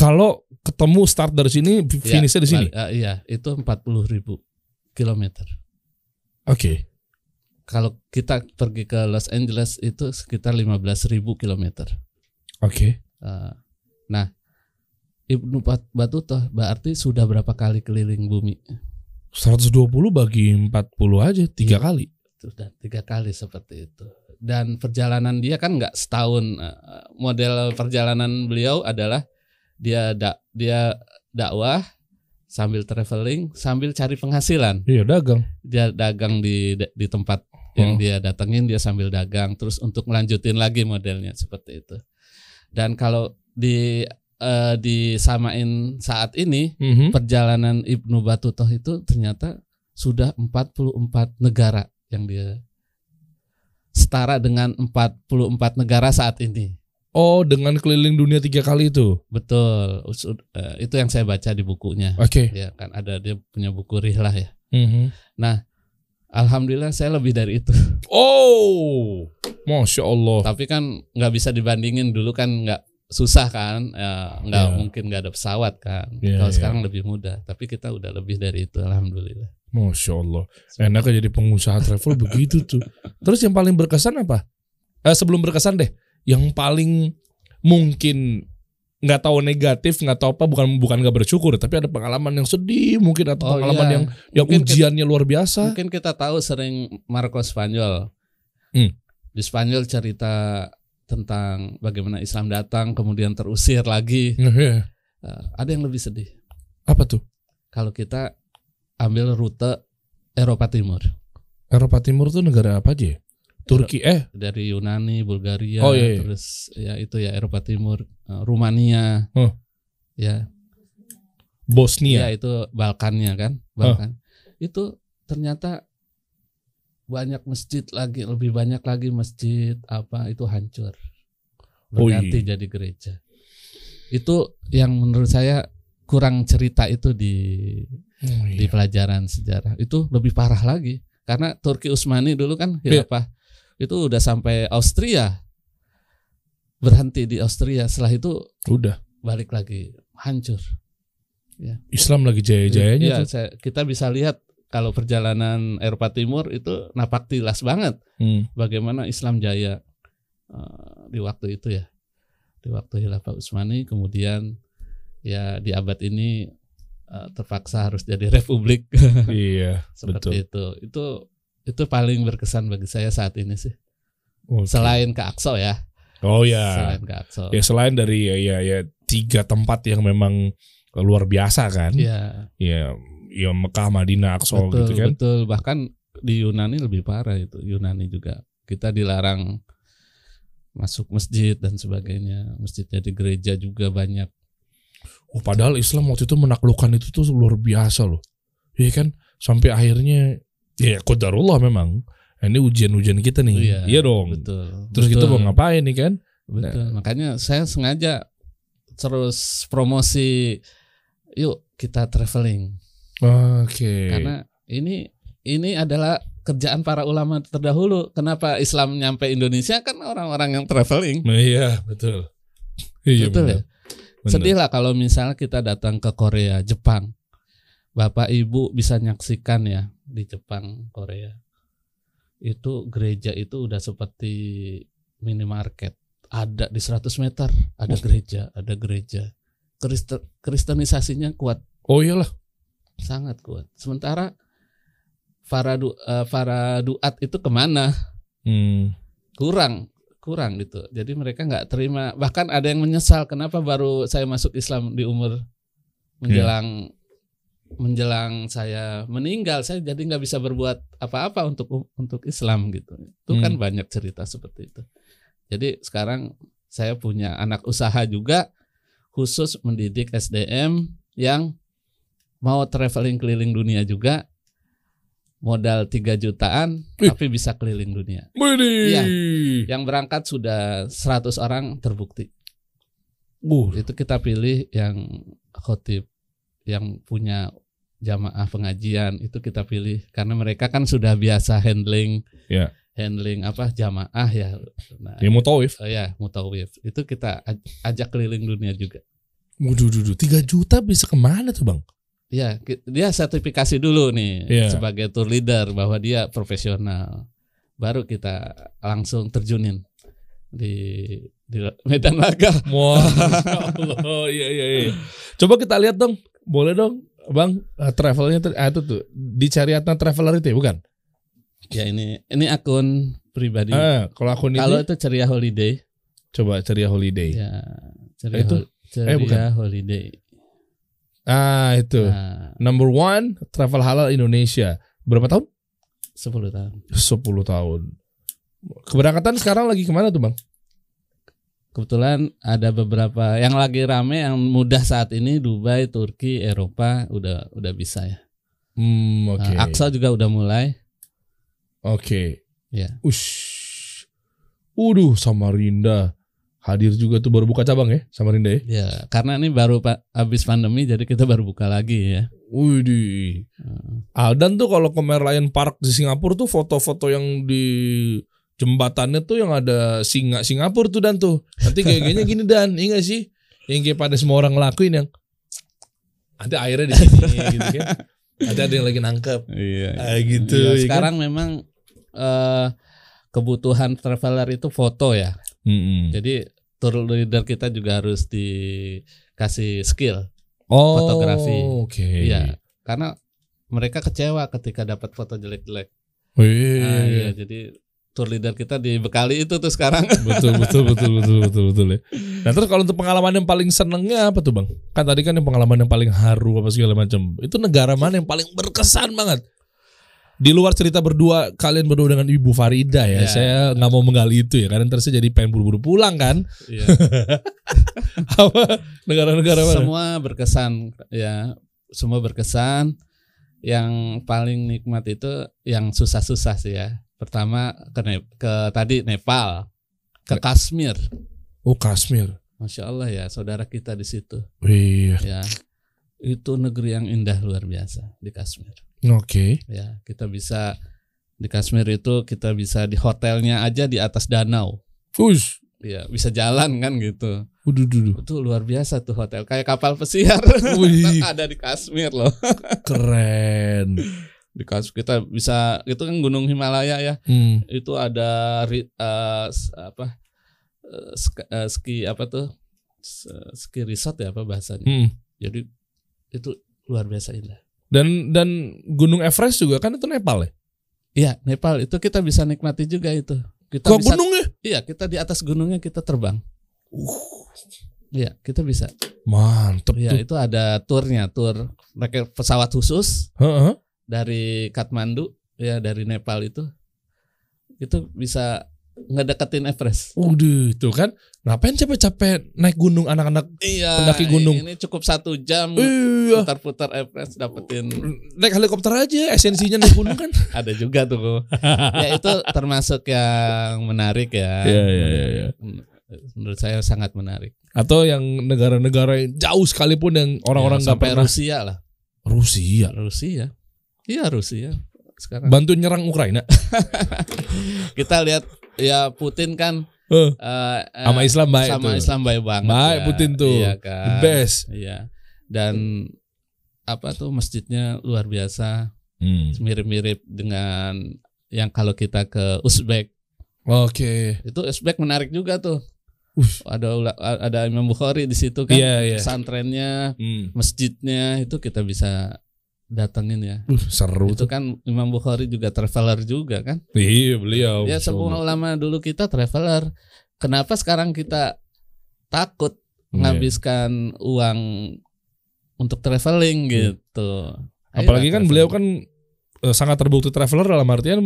Kalau ketemu start dari sini, Ya, finishnya di sini. ah, iya, itu 40 ribu kilometer. Oke. Kalau kita pergi ke Los Angeles itu sekitar 15 ribu kilometer. Oke. Eh, Nah, Ibnu Batuta berarti sudah berapa kali keliling bumi? 120 bagi 40 aja tiga Iya. kali. Sudah tiga kali seperti itu. Dan perjalanan dia kan nggak setahun. Eh, Model perjalanan beliau adalah dia dak dia dakwah sambil traveling sambil cari penghasilan. Iya dagang. Dia dagang di di tempat yang Hmm. dia datengin dia sambil dagang terus untuk melanjutin lagi modelnya seperti itu. Dan kalau di eh, disamain saat ini Mhm. perjalanan Ibnu Batutoh itu ternyata sudah 44 negara yang dia setara dengan 44 negara saat ini. Oh, dengan keliling dunia tiga kali itu. Betul. Eh, itu yang saya baca di bukunya. Oke. Ya kan ada dia punya buku Rihlah ya. Mhm. Alhamdulillah saya lebih dari itu. Oh, masya Allah. Tapi kan nggak bisa dibandingin dulu kan nggak susah kan, Ya, nggak Iya. mungkin nggak ada pesawat kan. Iya, Kalau iya. sekarang lebih mudah. Tapi kita udah lebih dari itu. Alhamdulillah. Masya Allah. Enaknya jadi pengusaha travel begitu tuh. Terus yang paling berkesan apa? Eh, sebelum berkesan deh, yang paling mungkin nggak tahu negatif, nggak tahu apa, bukan bukan nggak bersyukur, tapi ada pengalaman yang sedih mungkin atau Oh, pengalaman iya. yang yang Mungkin kita- ujiannya luar biasa. Mungkin kita tahu sering Marco Spanyol. Hmm. Di Spanyol cerita tentang bagaimana Islam datang kemudian terusir lagi. Iya. Eh, ada yang lebih sedih Apa tuh? kalau kita ambil rute Eropa Timur Eropa Timur tuh negara apa aja? Ya? Turki eh dari Yunani, Bulgaria, Oh, iya, iya. terus ya itu ya Eropa Timur, eh, Rumania, Oh. ya, ya Bosnia. itu Balkannya kan, Balkan. Itu ternyata banyak masjid lagi, lebih banyak lagi masjid apa itu hancur, Oh, berganti jadi gereja. Itu yang menurut saya kurang cerita itu di Oh, di iya. pelajaran sejarah itu lebih parah lagi karena Turki Utsmani dulu kan Iya. khilafah itu udah sampai Austria. Berhenti di Austria. Setelah itu Udah. balik lagi. Hancur. Islam lagi jaya-jayanya tuh. saya- kita bisa lihat kalau perjalanan Eropa Timur itu napak tilas banget. Hmm. bagaimana Islam jaya eh, di waktu itu ya. Di waktu khilafah Utsmani kemudian ya di abad ini eh, terpaksa harus jadi republik. Iya, seperti betul. itu. Itu itu paling berkesan bagi saya saat ini sih Oke. selain ke Aqsa ya Oh ya. selain ke Aqsa Ya selain dari ya ya, ya tiga tempat yang memang luar biasa kan. ya Ya ya Mekah, Madinah, Aqsa betul gitu kan. betul bahkan di Yunani lebih parah itu Yunani juga kita dilarang masuk masjid dan sebagainya masjid jadi gereja juga banyak Oh, padahal Islam waktu itu menaklukkan itu tuh luar biasa loh. Iya kan? Sampai akhirnya ya qadarullah memang. Nah, Ini ujian-ujian kita nih. Iya, dong. betul Terus kita betul, mau ngapain nih kan? betul makanya saya sengaja terus promosi yuk kita traveling Oke. karena ini ini adalah kerjaan para ulama terdahulu. Kenapa Islam nyampe Indonesia kan orang-orang yang traveling. Nah, iya, betul. Iya, Betul ya. benar. Benar. Sedih lah kalau misal kita datang ke Korea, Jepang. Bapak Ibu bisa nyaksikan ya di Jepang, Korea. Itu gereja itu udah seperti minimarket. Ada di 100 meter, ada Oh. gereja, ada gereja. Kristen, kristenisasinya kuat Oh iyalah. sangat kuat. Sementara faradu eh, faraduat itu ke mana Hmm. kurang kurang gitu jadi mereka nggak terima bahkan ada yang menyesal kenapa baru saya masuk Islam di umur menjelang menjelang saya meninggal saya jadi nggak bisa berbuat apa-apa untuk untuk Islam gitu itu kan Hmm. banyak cerita seperti itu jadi sekarang saya punya anak usaha juga khusus mendidik SDM yang mau traveling keliling dunia juga modal 3 jutaan Wih. tapi bisa keliling dunia. Iya. yang berangkat sudah 100 orang terbukti. Uh, Itu kita pilih yang khotib yang punya jamaah pengajian itu kita pilih karena mereka kan sudah biasa handling Iya. handling apa jamaah ya. Nah, dia mau tawif. oh ya mutawif itu kita aj- ajak keliling dunia juga. Waduh, duh, duh. 3 juta bisa ke mana tuh bang? Ya, dia sertifikasi dulu nih Iya. sebagai tour leader bahwa dia profesional. Baru kita langsung terjunin di di medan laga. Wah, Allah, iya iya iya. Coba kita lihat dong, boleh dong, bang, eh, travelnya tuh, ah, itu tuh di Cariatna Traveler itu ya, bukan? Ya ini ini akun pribadi. Ah, kalau akun ini, Kalau itu ceria holiday, coba Ceria Holiday. ya ceria, Eh, itu? ceria bukan. holiday. Ah, itu. Nah, Number one, Travel Halal Indonesia. Berapa tahun? 10 tahun. 10 tahun. Keberangkatan sekarang lagi ke mana tuh bang? Kebetulan ada beberapa yang lagi rame yang mudah saat ini Dubai, Turki, Eropa udah udah bisa ya. Hmm, oke. Nah, Aqsa juga udah mulai. Oke. Ya. Ush. Uduh, Samarinda. Hadir juga tuh baru buka cabang ya, Samarinda ya. Ya, karena ini baru pak habis pandemi jadi kita baru buka lagi ya. Widih. Hmm. Aldan tuh kalau ke Merlion Park di Singapura tuh foto-foto yang di jembatannya tuh yang ada singa Singapura tuh dan tuh. Nanti kayak gini dan, iya gak sih? Yang kayak pada semua orang ngelakuin yang ada airnya di sini gitu kan. Ada ada yang lagi nangkep. Iya. Ah, gitu, Iya, ya kan? sekarang memang eh, kebutuhan traveler itu foto ya. Mm-mm. Jadi tour leader kita juga harus dikasih skill. Oh, fotografi. Oke. Iya. Karena mereka kecewa ketika dapat foto jelek-jelek. Oh, iya, iya, Nah, iya. iya, jadi tour leader kita dibekali itu tuh sekarang. betul betul betul betul betul betul ya. Nah terus kalau untuk pengalaman yang paling senengnya apa tuh bang? Kan tadi kan yang pengalaman yang paling haru apa segala macam. Itu negara mana yang paling berkesan banget? Di luar cerita berdua kalian berdua dengan Ibu Farida ya, Ya. saya nggak mau menggali itu ya, karena saya jadi pengen buru-buru pulang kan. Iya. Apa negara-negara mana? Semua berkesan ya, semua berkesan. Yang paling nikmat itu yang susah-susah sih ya. Pertama ke, Ne- ke tadi Nepal, ke Kashmir. Oh Kashmir. Masya Allah ya, saudara kita di situ. Wih, Ya, itu negeri yang indah luar biasa di Kashmir. oke. Ya, kita bisa di Kashmir itu kita bisa di hotelnya aja di atas danau. Ush, Ya, bisa jalan kan gitu. uduh, uduh. Itu luar biasa tuh hotel, kayak kapal pesiar. Wih. ada di Kashmir loh. keren. Di Kashmir kita bisa itu kan Gunung Himalaya ya. Hmm. Itu ada s- apa? eh, ski apa tuh? Ski resort ya apa bahasanya. Hmm. Jadi itu luar biasa indah. Dan dan Gunung Everest juga kan itu Nepal ya? Iya, Nepal itu kita bisa nikmati juga itu. Kita Ke bisa gunungnya? Iya, kita di atas gunungnya kita terbang. Uh, Iya, kita bisa. mantep Iya, itu ada turnya, tur pakai pesawat khusus Heeh. Dari Kathmandu, ya dari Nepal itu. Itu bisa ngedeketin Everest. Udah, tuh kan. Ngapain capek-capek naik gunung anak-anak? Iya, Pendaki gunung. Ini cukup satu jam Iya. putar-putar Everest dapetin. Naik helikopter aja, esensinya naik gunung kan. Ada juga tuh. ya itu termasuk yang menarik ya. Iya, iya, iya, iya. Menurut saya sangat menarik. Atau yang negara-negara yang jauh sekalipun yang orang-orang Ya, nggak sampai pernah. Rusia lah. Rusia. Rusia. Iya Rusia. Sekarang Bantu nyerang Ukraina. kita lihat ya Putin kan Eh, eh, eh, sama Islam baik sama tuh. Islam baik banget. Baik ya. Putin tuh. Iya The kan. best. Iya. Dan apa tuh masjidnya luar biasa, Hmm. mirip-mirip dengan yang kalau kita ke Uzbek. Oke. Itu Uzbek menarik juga tuh. Ush. Ada ula- ada Imam Bukhari di situ kan. Iya, iya. Pesantrennya, Hmm. masjidnya itu kita bisa datengin ya. Uh, seru Itu tuh. kan Imam Bukhari juga traveler juga kan. Iya beliau. Ya semua ulama dulu kita traveler. Kenapa sekarang kita takut Iya. menghabiskan uang untuk traveling Iya. gitu? Apalagi Ayolah kan traveling. beliau kan eh, sangat terbukti traveler dalam artian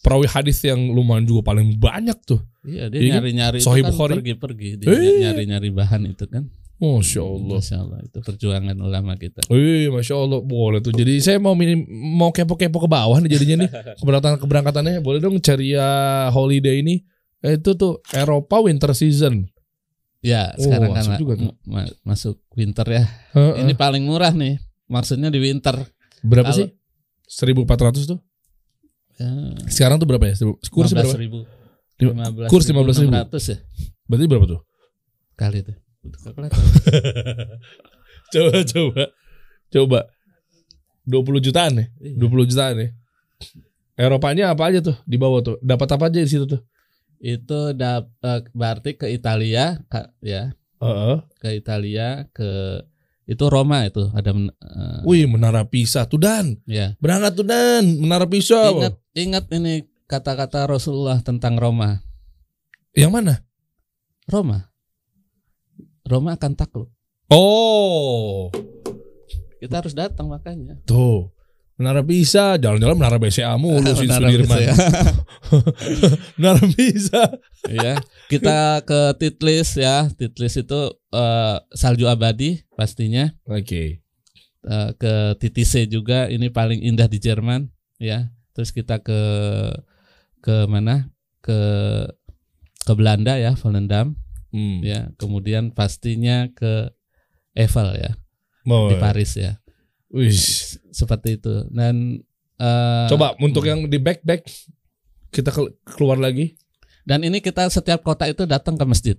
perawi hadis yang lumayan juga paling banyak tuh. Iya dia Iya kan? nyari-nyari itu kan Bukhari. pergi-pergi dia nyari-nyari bahan itu kan. Masya Allah. Masya Allah itu perjuangan ulama kita. Wih, masya Allah, boleh tuh. Jadi saya mau minim, mau kepo-kepo ke bawah nih jadinya nih keberangkatan keberangkatannya. Boleh dong ceria holiday ini. Eh, Itu tuh Eropa winter season. Ya Oh, sekarang kan juga tuh. ma- ma- masuk winter ya. Heeh. Ini paling murah nih. Maksudnya di winter. berapa kalau- sih? 1400 tuh. Ya, Sekarang tuh berapa ya? Kurs berapa? 15.000. Lima- 15 kurs 15.000. 600 ya Berarti berapa tuh? kali itu. Coba coba. Coba. 20 jutaan ya? Iya. 20 jutaan ya. Eropanya apa aja tuh di bawah tuh? Dapat apa aja di situ tuh? Itu dap, eh, berarti ke Italia Kak, ya, Heeh. ke Italia ke itu Roma itu ada men- eh, Wih, Menara Pisa tuh Dan. ya. Berangkat tuh Dan, Menara Pisa. Ingat ingat ini kata-kata Rasulullah tentang Roma. Yang mana? Roma. Roma akan takluk. Oh, Kita harus datang makanya. tuh. Menara Pisa, jalan-jalan Menara BCA mulu sih Sudirman. Ya. Menara Pisa. Iya, kita ke Titlis ya. Titlis itu eh, salju abadi pastinya. Oke. Eh, ke TTC juga ini paling indah di Jerman ya. Terus kita ke ke mana? Ke ke Belanda ya, Volendam Hmm. ya. Kemudian pastinya ke Eiffel ya Mau. di Paris ya. Wih. Seperti itu. Dan eh, Coba untuk yang di back back kita ke- keluar lagi. dan ini kita setiap kota itu datang ke masjid.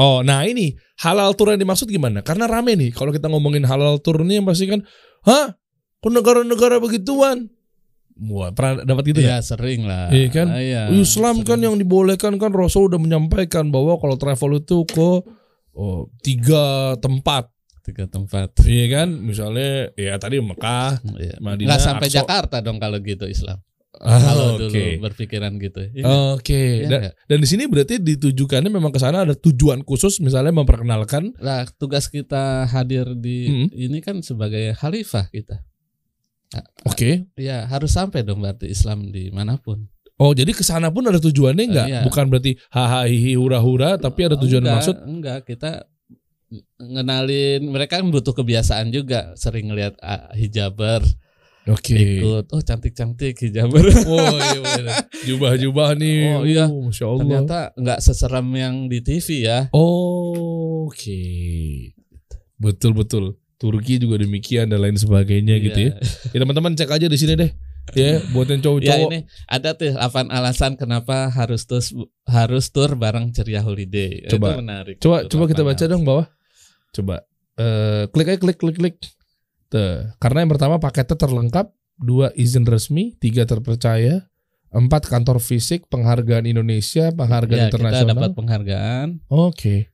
Oh, nah ini halal tour yang dimaksud gimana? Karena rame nih. Kalau kita ngomongin halal tour nih yang pasti kan, hah? Ke negara-negara begituan? Wah, pernah dapat gitu ya? Iya, sering lah. Iya kan? Ah, iya, Islam kan sering. yang dibolehkan kan Rasul udah menyampaikan bahwa kalau travel itu ke oh, tiga tempat, tiga tempat. iya kan? Misalnya ya tadi Mekah, Iya. Madinah, Nggak sampai Aqsa. Jakarta dong kalau gitu Islam. Ah, kalau dulu berpikiran gitu. Iya, Oke. iya Dan, nggak? dan di sini berarti ditujukannya memang ke sana ada tujuan khusus misalnya memperkenalkan. Lah tugas kita hadir di Hmm. ini kan sebagai khalifah kita. Oke. Ya harus sampai dong berarti Islam di mana pun. Oh, jadi ke sana pun ada tujuannya enggak? iya. Bukan berarti hahaha hihi hura-hura tapi ada tujuan enggak, maksud. Enggak, kita ngenalin mereka kan butuh kebiasaan juga sering ngelihat ah, hijaber Oke. ikut oh cantik-cantik hijaber Oh iya bener. Jubah-jubah nih. Oh, iya. Masya Allah. ternyata nggak seseram yang di TV ya Oh, Oke. Betul betul. Turki juga demikian dan lain sebagainya gitu ya. Iya. Ya teman-teman cek aja di sini deh. Ya, buat yang Ya cowok-cowok. ini ada tuh 8 alasan kenapa harus terus harus tur bareng ceria holiday. Coba. Itu menarik. Coba Itu coba kita 8 baca dong bawah. Coba. Eh klik aja klik klik klik. Tuh. Karena yang pertama paketnya terlengkap, dua izin resmi, tiga terpercaya, empat kantor fisik, penghargaan Indonesia, penghargaan Ya, kita internasional. dapat penghargaan Oke.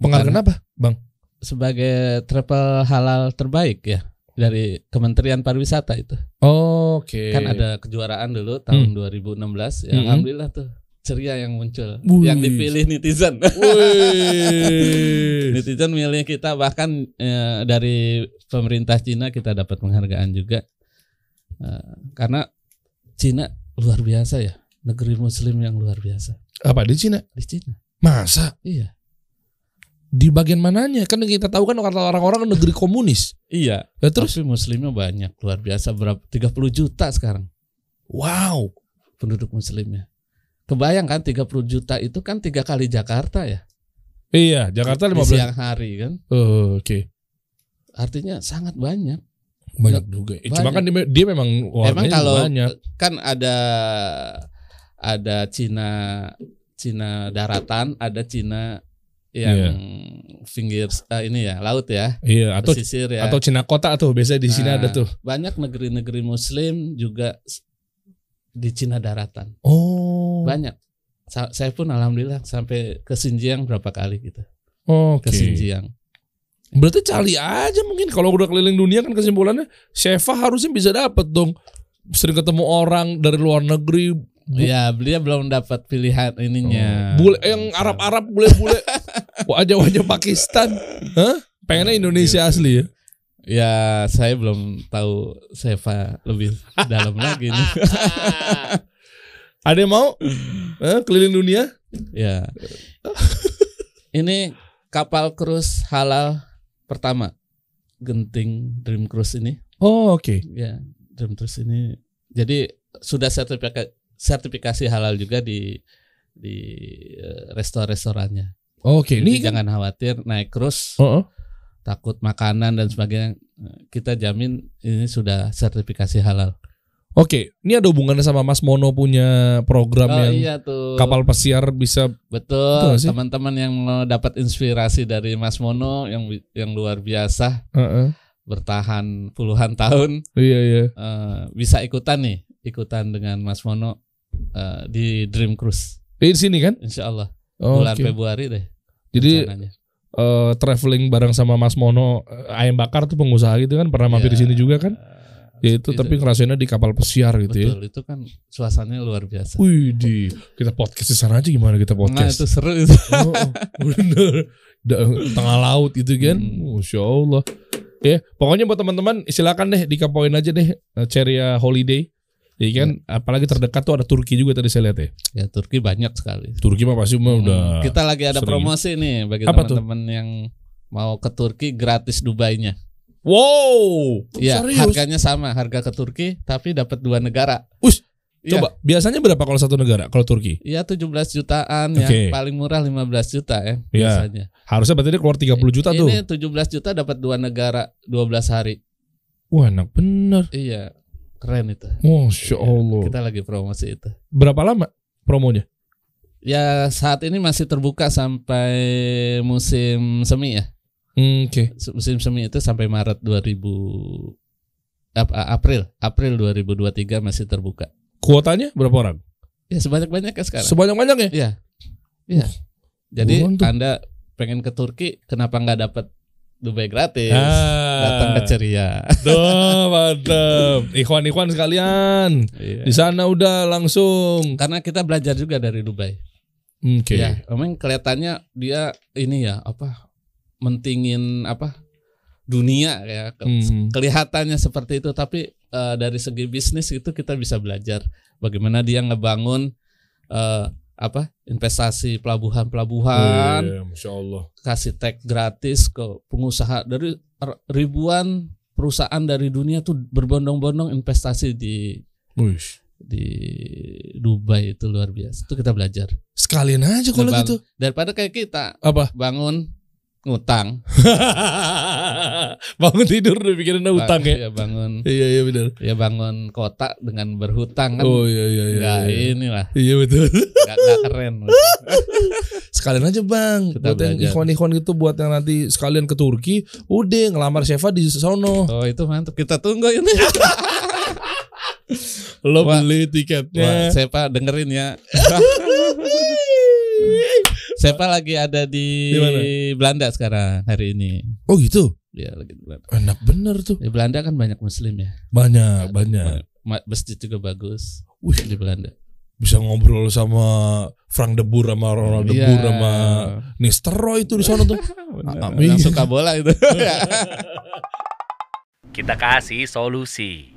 Penghargaan apa, Bang? Sebagai travel halal terbaik ya dari Kementerian Pariwisata itu. Oke. Kan ada kejuaraan dulu tahun 2016 ya Hmm. alhamdulillah tuh ceria yang muncul Wih. yang dipilih netizen. Wih. netizen milih kita bahkan eh, dari pemerintah Cina kita dapat penghargaan juga. Eh, karena Cina luar biasa ya, negeri muslim yang luar biasa Apa di Cina? di Cina. Masa? Iya. Di bagian mananya? Kan kita tahu kan kata orang-orang kan negeri komunis. Iya. Ya terus? Tapi muslimnya banyak, luar biasa berapa 30 juta sekarang Wow. penduduk muslimnya. Kebayang kan 30 juta itu kan tiga kali Jakarta ya. Iya, Jakarta Di 15. siang hari kan. Oh, Oke. Artinya sangat banyak. Banyak juga. Eh, Cuma Banyak. kan dia, dia memang Emang warnanya kalau banyak. kan ada ada Cina Cina daratan, ada Cina yang pinggir eh, ini ya laut ya, Iya, atau pesisir ya. atau Cina kota tuh biasanya di sini Nah, ada tuh. Banyak negeri-negeri Muslim juga di Cina daratan. Oh. Banyak. Sa- saya pun alhamdulillah sampai ke Xinjiang berapa kali gitu. Oke. Ke Xinjiang. Berarti cari aja mungkin kalau udah keliling dunia kan kesimpulannya Sheva harusnya bisa dapat dong. Sering ketemu orang dari luar negeri. Bu- Ya, beliau belum dapat pilihan ininya. Bule yang Arab-Arab bule-bule. Wajah-wajah Pakistan. Hah? Pengennya Indonesia asli ya. Ya, saya belum tahu Seva lebih dalam lagi nih. Ada yang mau? Hah? Keliling dunia? ya. Ini kapal cruise halal pertama. Genting Dream Cruise ini. Oh oke. Ya, Dream Cruise ini. Jadi sudah sertifikasi sertifikasi halal juga di di eh, restoran-restorannya. Oke. Jadi Ini kan. jangan khawatir naik cruise Oh, oh. takut makanan dan sebagainya. Kita jamin ini sudah sertifikasi halal. Oke. Ini ada hubungannya sama Mas Mono punya program Oh yang iya tuh. kapal pesiar bisa. Betul teman-teman yang mau dapat inspirasi dari Mas Mono yang yang luar biasa Heeh. bertahan puluhan tahun Iya iya. eh, bisa ikutan nih, ikutan dengan Mas Mono eh, di Dream Cruise, Di sini kan? Insya Allah Oh, bulan oke. Februari deh. Jadi rencananya. eh, traveling bareng sama Mas Mono eh, ayam bakar tuh pengusaha gitu kan pernah mampir di Ya, sini juga kan? Ya itu, itu. tapi ngerasainnya di kapal pesiar gitu ya. betul itu kan suasananya luar biasa. Wih, di kita podcast di sana aja gimana kita Nah podcast? itu seru itu. Oh, oh, bener. Tengah laut itu kan. Hmm. Masya Allah. Ya, pokoknya buat teman-teman silakan deh dikapoin aja deh eh, Ceria Holiday. Ya kan, apalagi terdekat tuh ada Turki juga tadi saya lihat ya. Ya Turki banyak sekali. Turki mah pasti mah udah. Hmm, Kita lagi ada sering. promosi nih bagi teman-teman yang mau ke Turki gratis Dubainya. Wow. Iya, serius? harganya sama, harga ke Turki tapi dapat dua negara. Ush, Iya. Coba, biasanya berapa kalau satu negara? Kalau Turki? Iya 17 jutaan Oke. ya, paling murah 15 juta ya Iya. biasanya. Harusnya berarti dia keluar 30 juta tuh. Ini 17 juta dapat dua negara 12 hari. Wah, enak bener. Iya, keren itu. Masya Allah. Kita lagi promosi itu. Berapa lama promonya? Ya saat ini masih terbuka sampai musim semi ya. Hmm, Oke. Musim semi itu sampai Maret 2000 Ap- April April 2023 masih terbuka. Kuotanya berapa orang? Ya sebanyak-banyaknya sekarang. Sebanyak-banyaknya? Iya. Iya. Jadi. Anda pengen ke Turki, kenapa nggak dapat Dubai gratis? Ah. Datang ke ceria. Duh, mantap. Ikhwan-ikhwan sekalian. Iya. Di sana udah langsung. Karena kita belajar juga dari Dubai. Oke. Ya, memang kelihatannya dia ini ya apa mentingin apa dunia ya Ke- Hmm. kelihatannya seperti itu tapi eh, dari segi bisnis itu kita bisa belajar bagaimana dia ngebangun eh, apa investasi pelabuhan-pelabuhan Iya, Masya Allah. kasih tag gratis ke pengusaha dari ribuan perusahaan dari dunia tuh berbondong-bondong investasi di Wih. di Dubai itu luar biasa itu kita belajar Sekalian aja kalau gitu. daripada kayak kita Apa? bangun ngutang Bangun tidur udah pikirin utang ya. ya bangun Iya, iya benar. ya bangun kota dengan berhutang kan Oh iya iya iya. nggak iya. inilah Iya betul. nggak nggak keren Sekalian aja bang, Kita buat yang belajar. ikhwan-ikhwan gitu, buat yang nanti sekalian ke Turki, udah ngelamar Sheva di sono. oh itu mantap kita tunggu ini Lo Wah. beli Wah, tiketnya. saya pak dengerin ya saya pak lagi ada di, Di mana? Belanda sekarang hari ini Oh gitu. Ya lagi Belanda Enak bener tuh. di Belanda kan banyak Muslim ya Banyak banyak. Ma- masjid juga bagus Wih. di Belanda Bisa ngobrol sama Frank De Boer sama Ronald De Iya. Boer sama Nistelrooy itu di sono tuh. Bener, Ah, yang. Ya. suka bola itu Kita kasih solusi.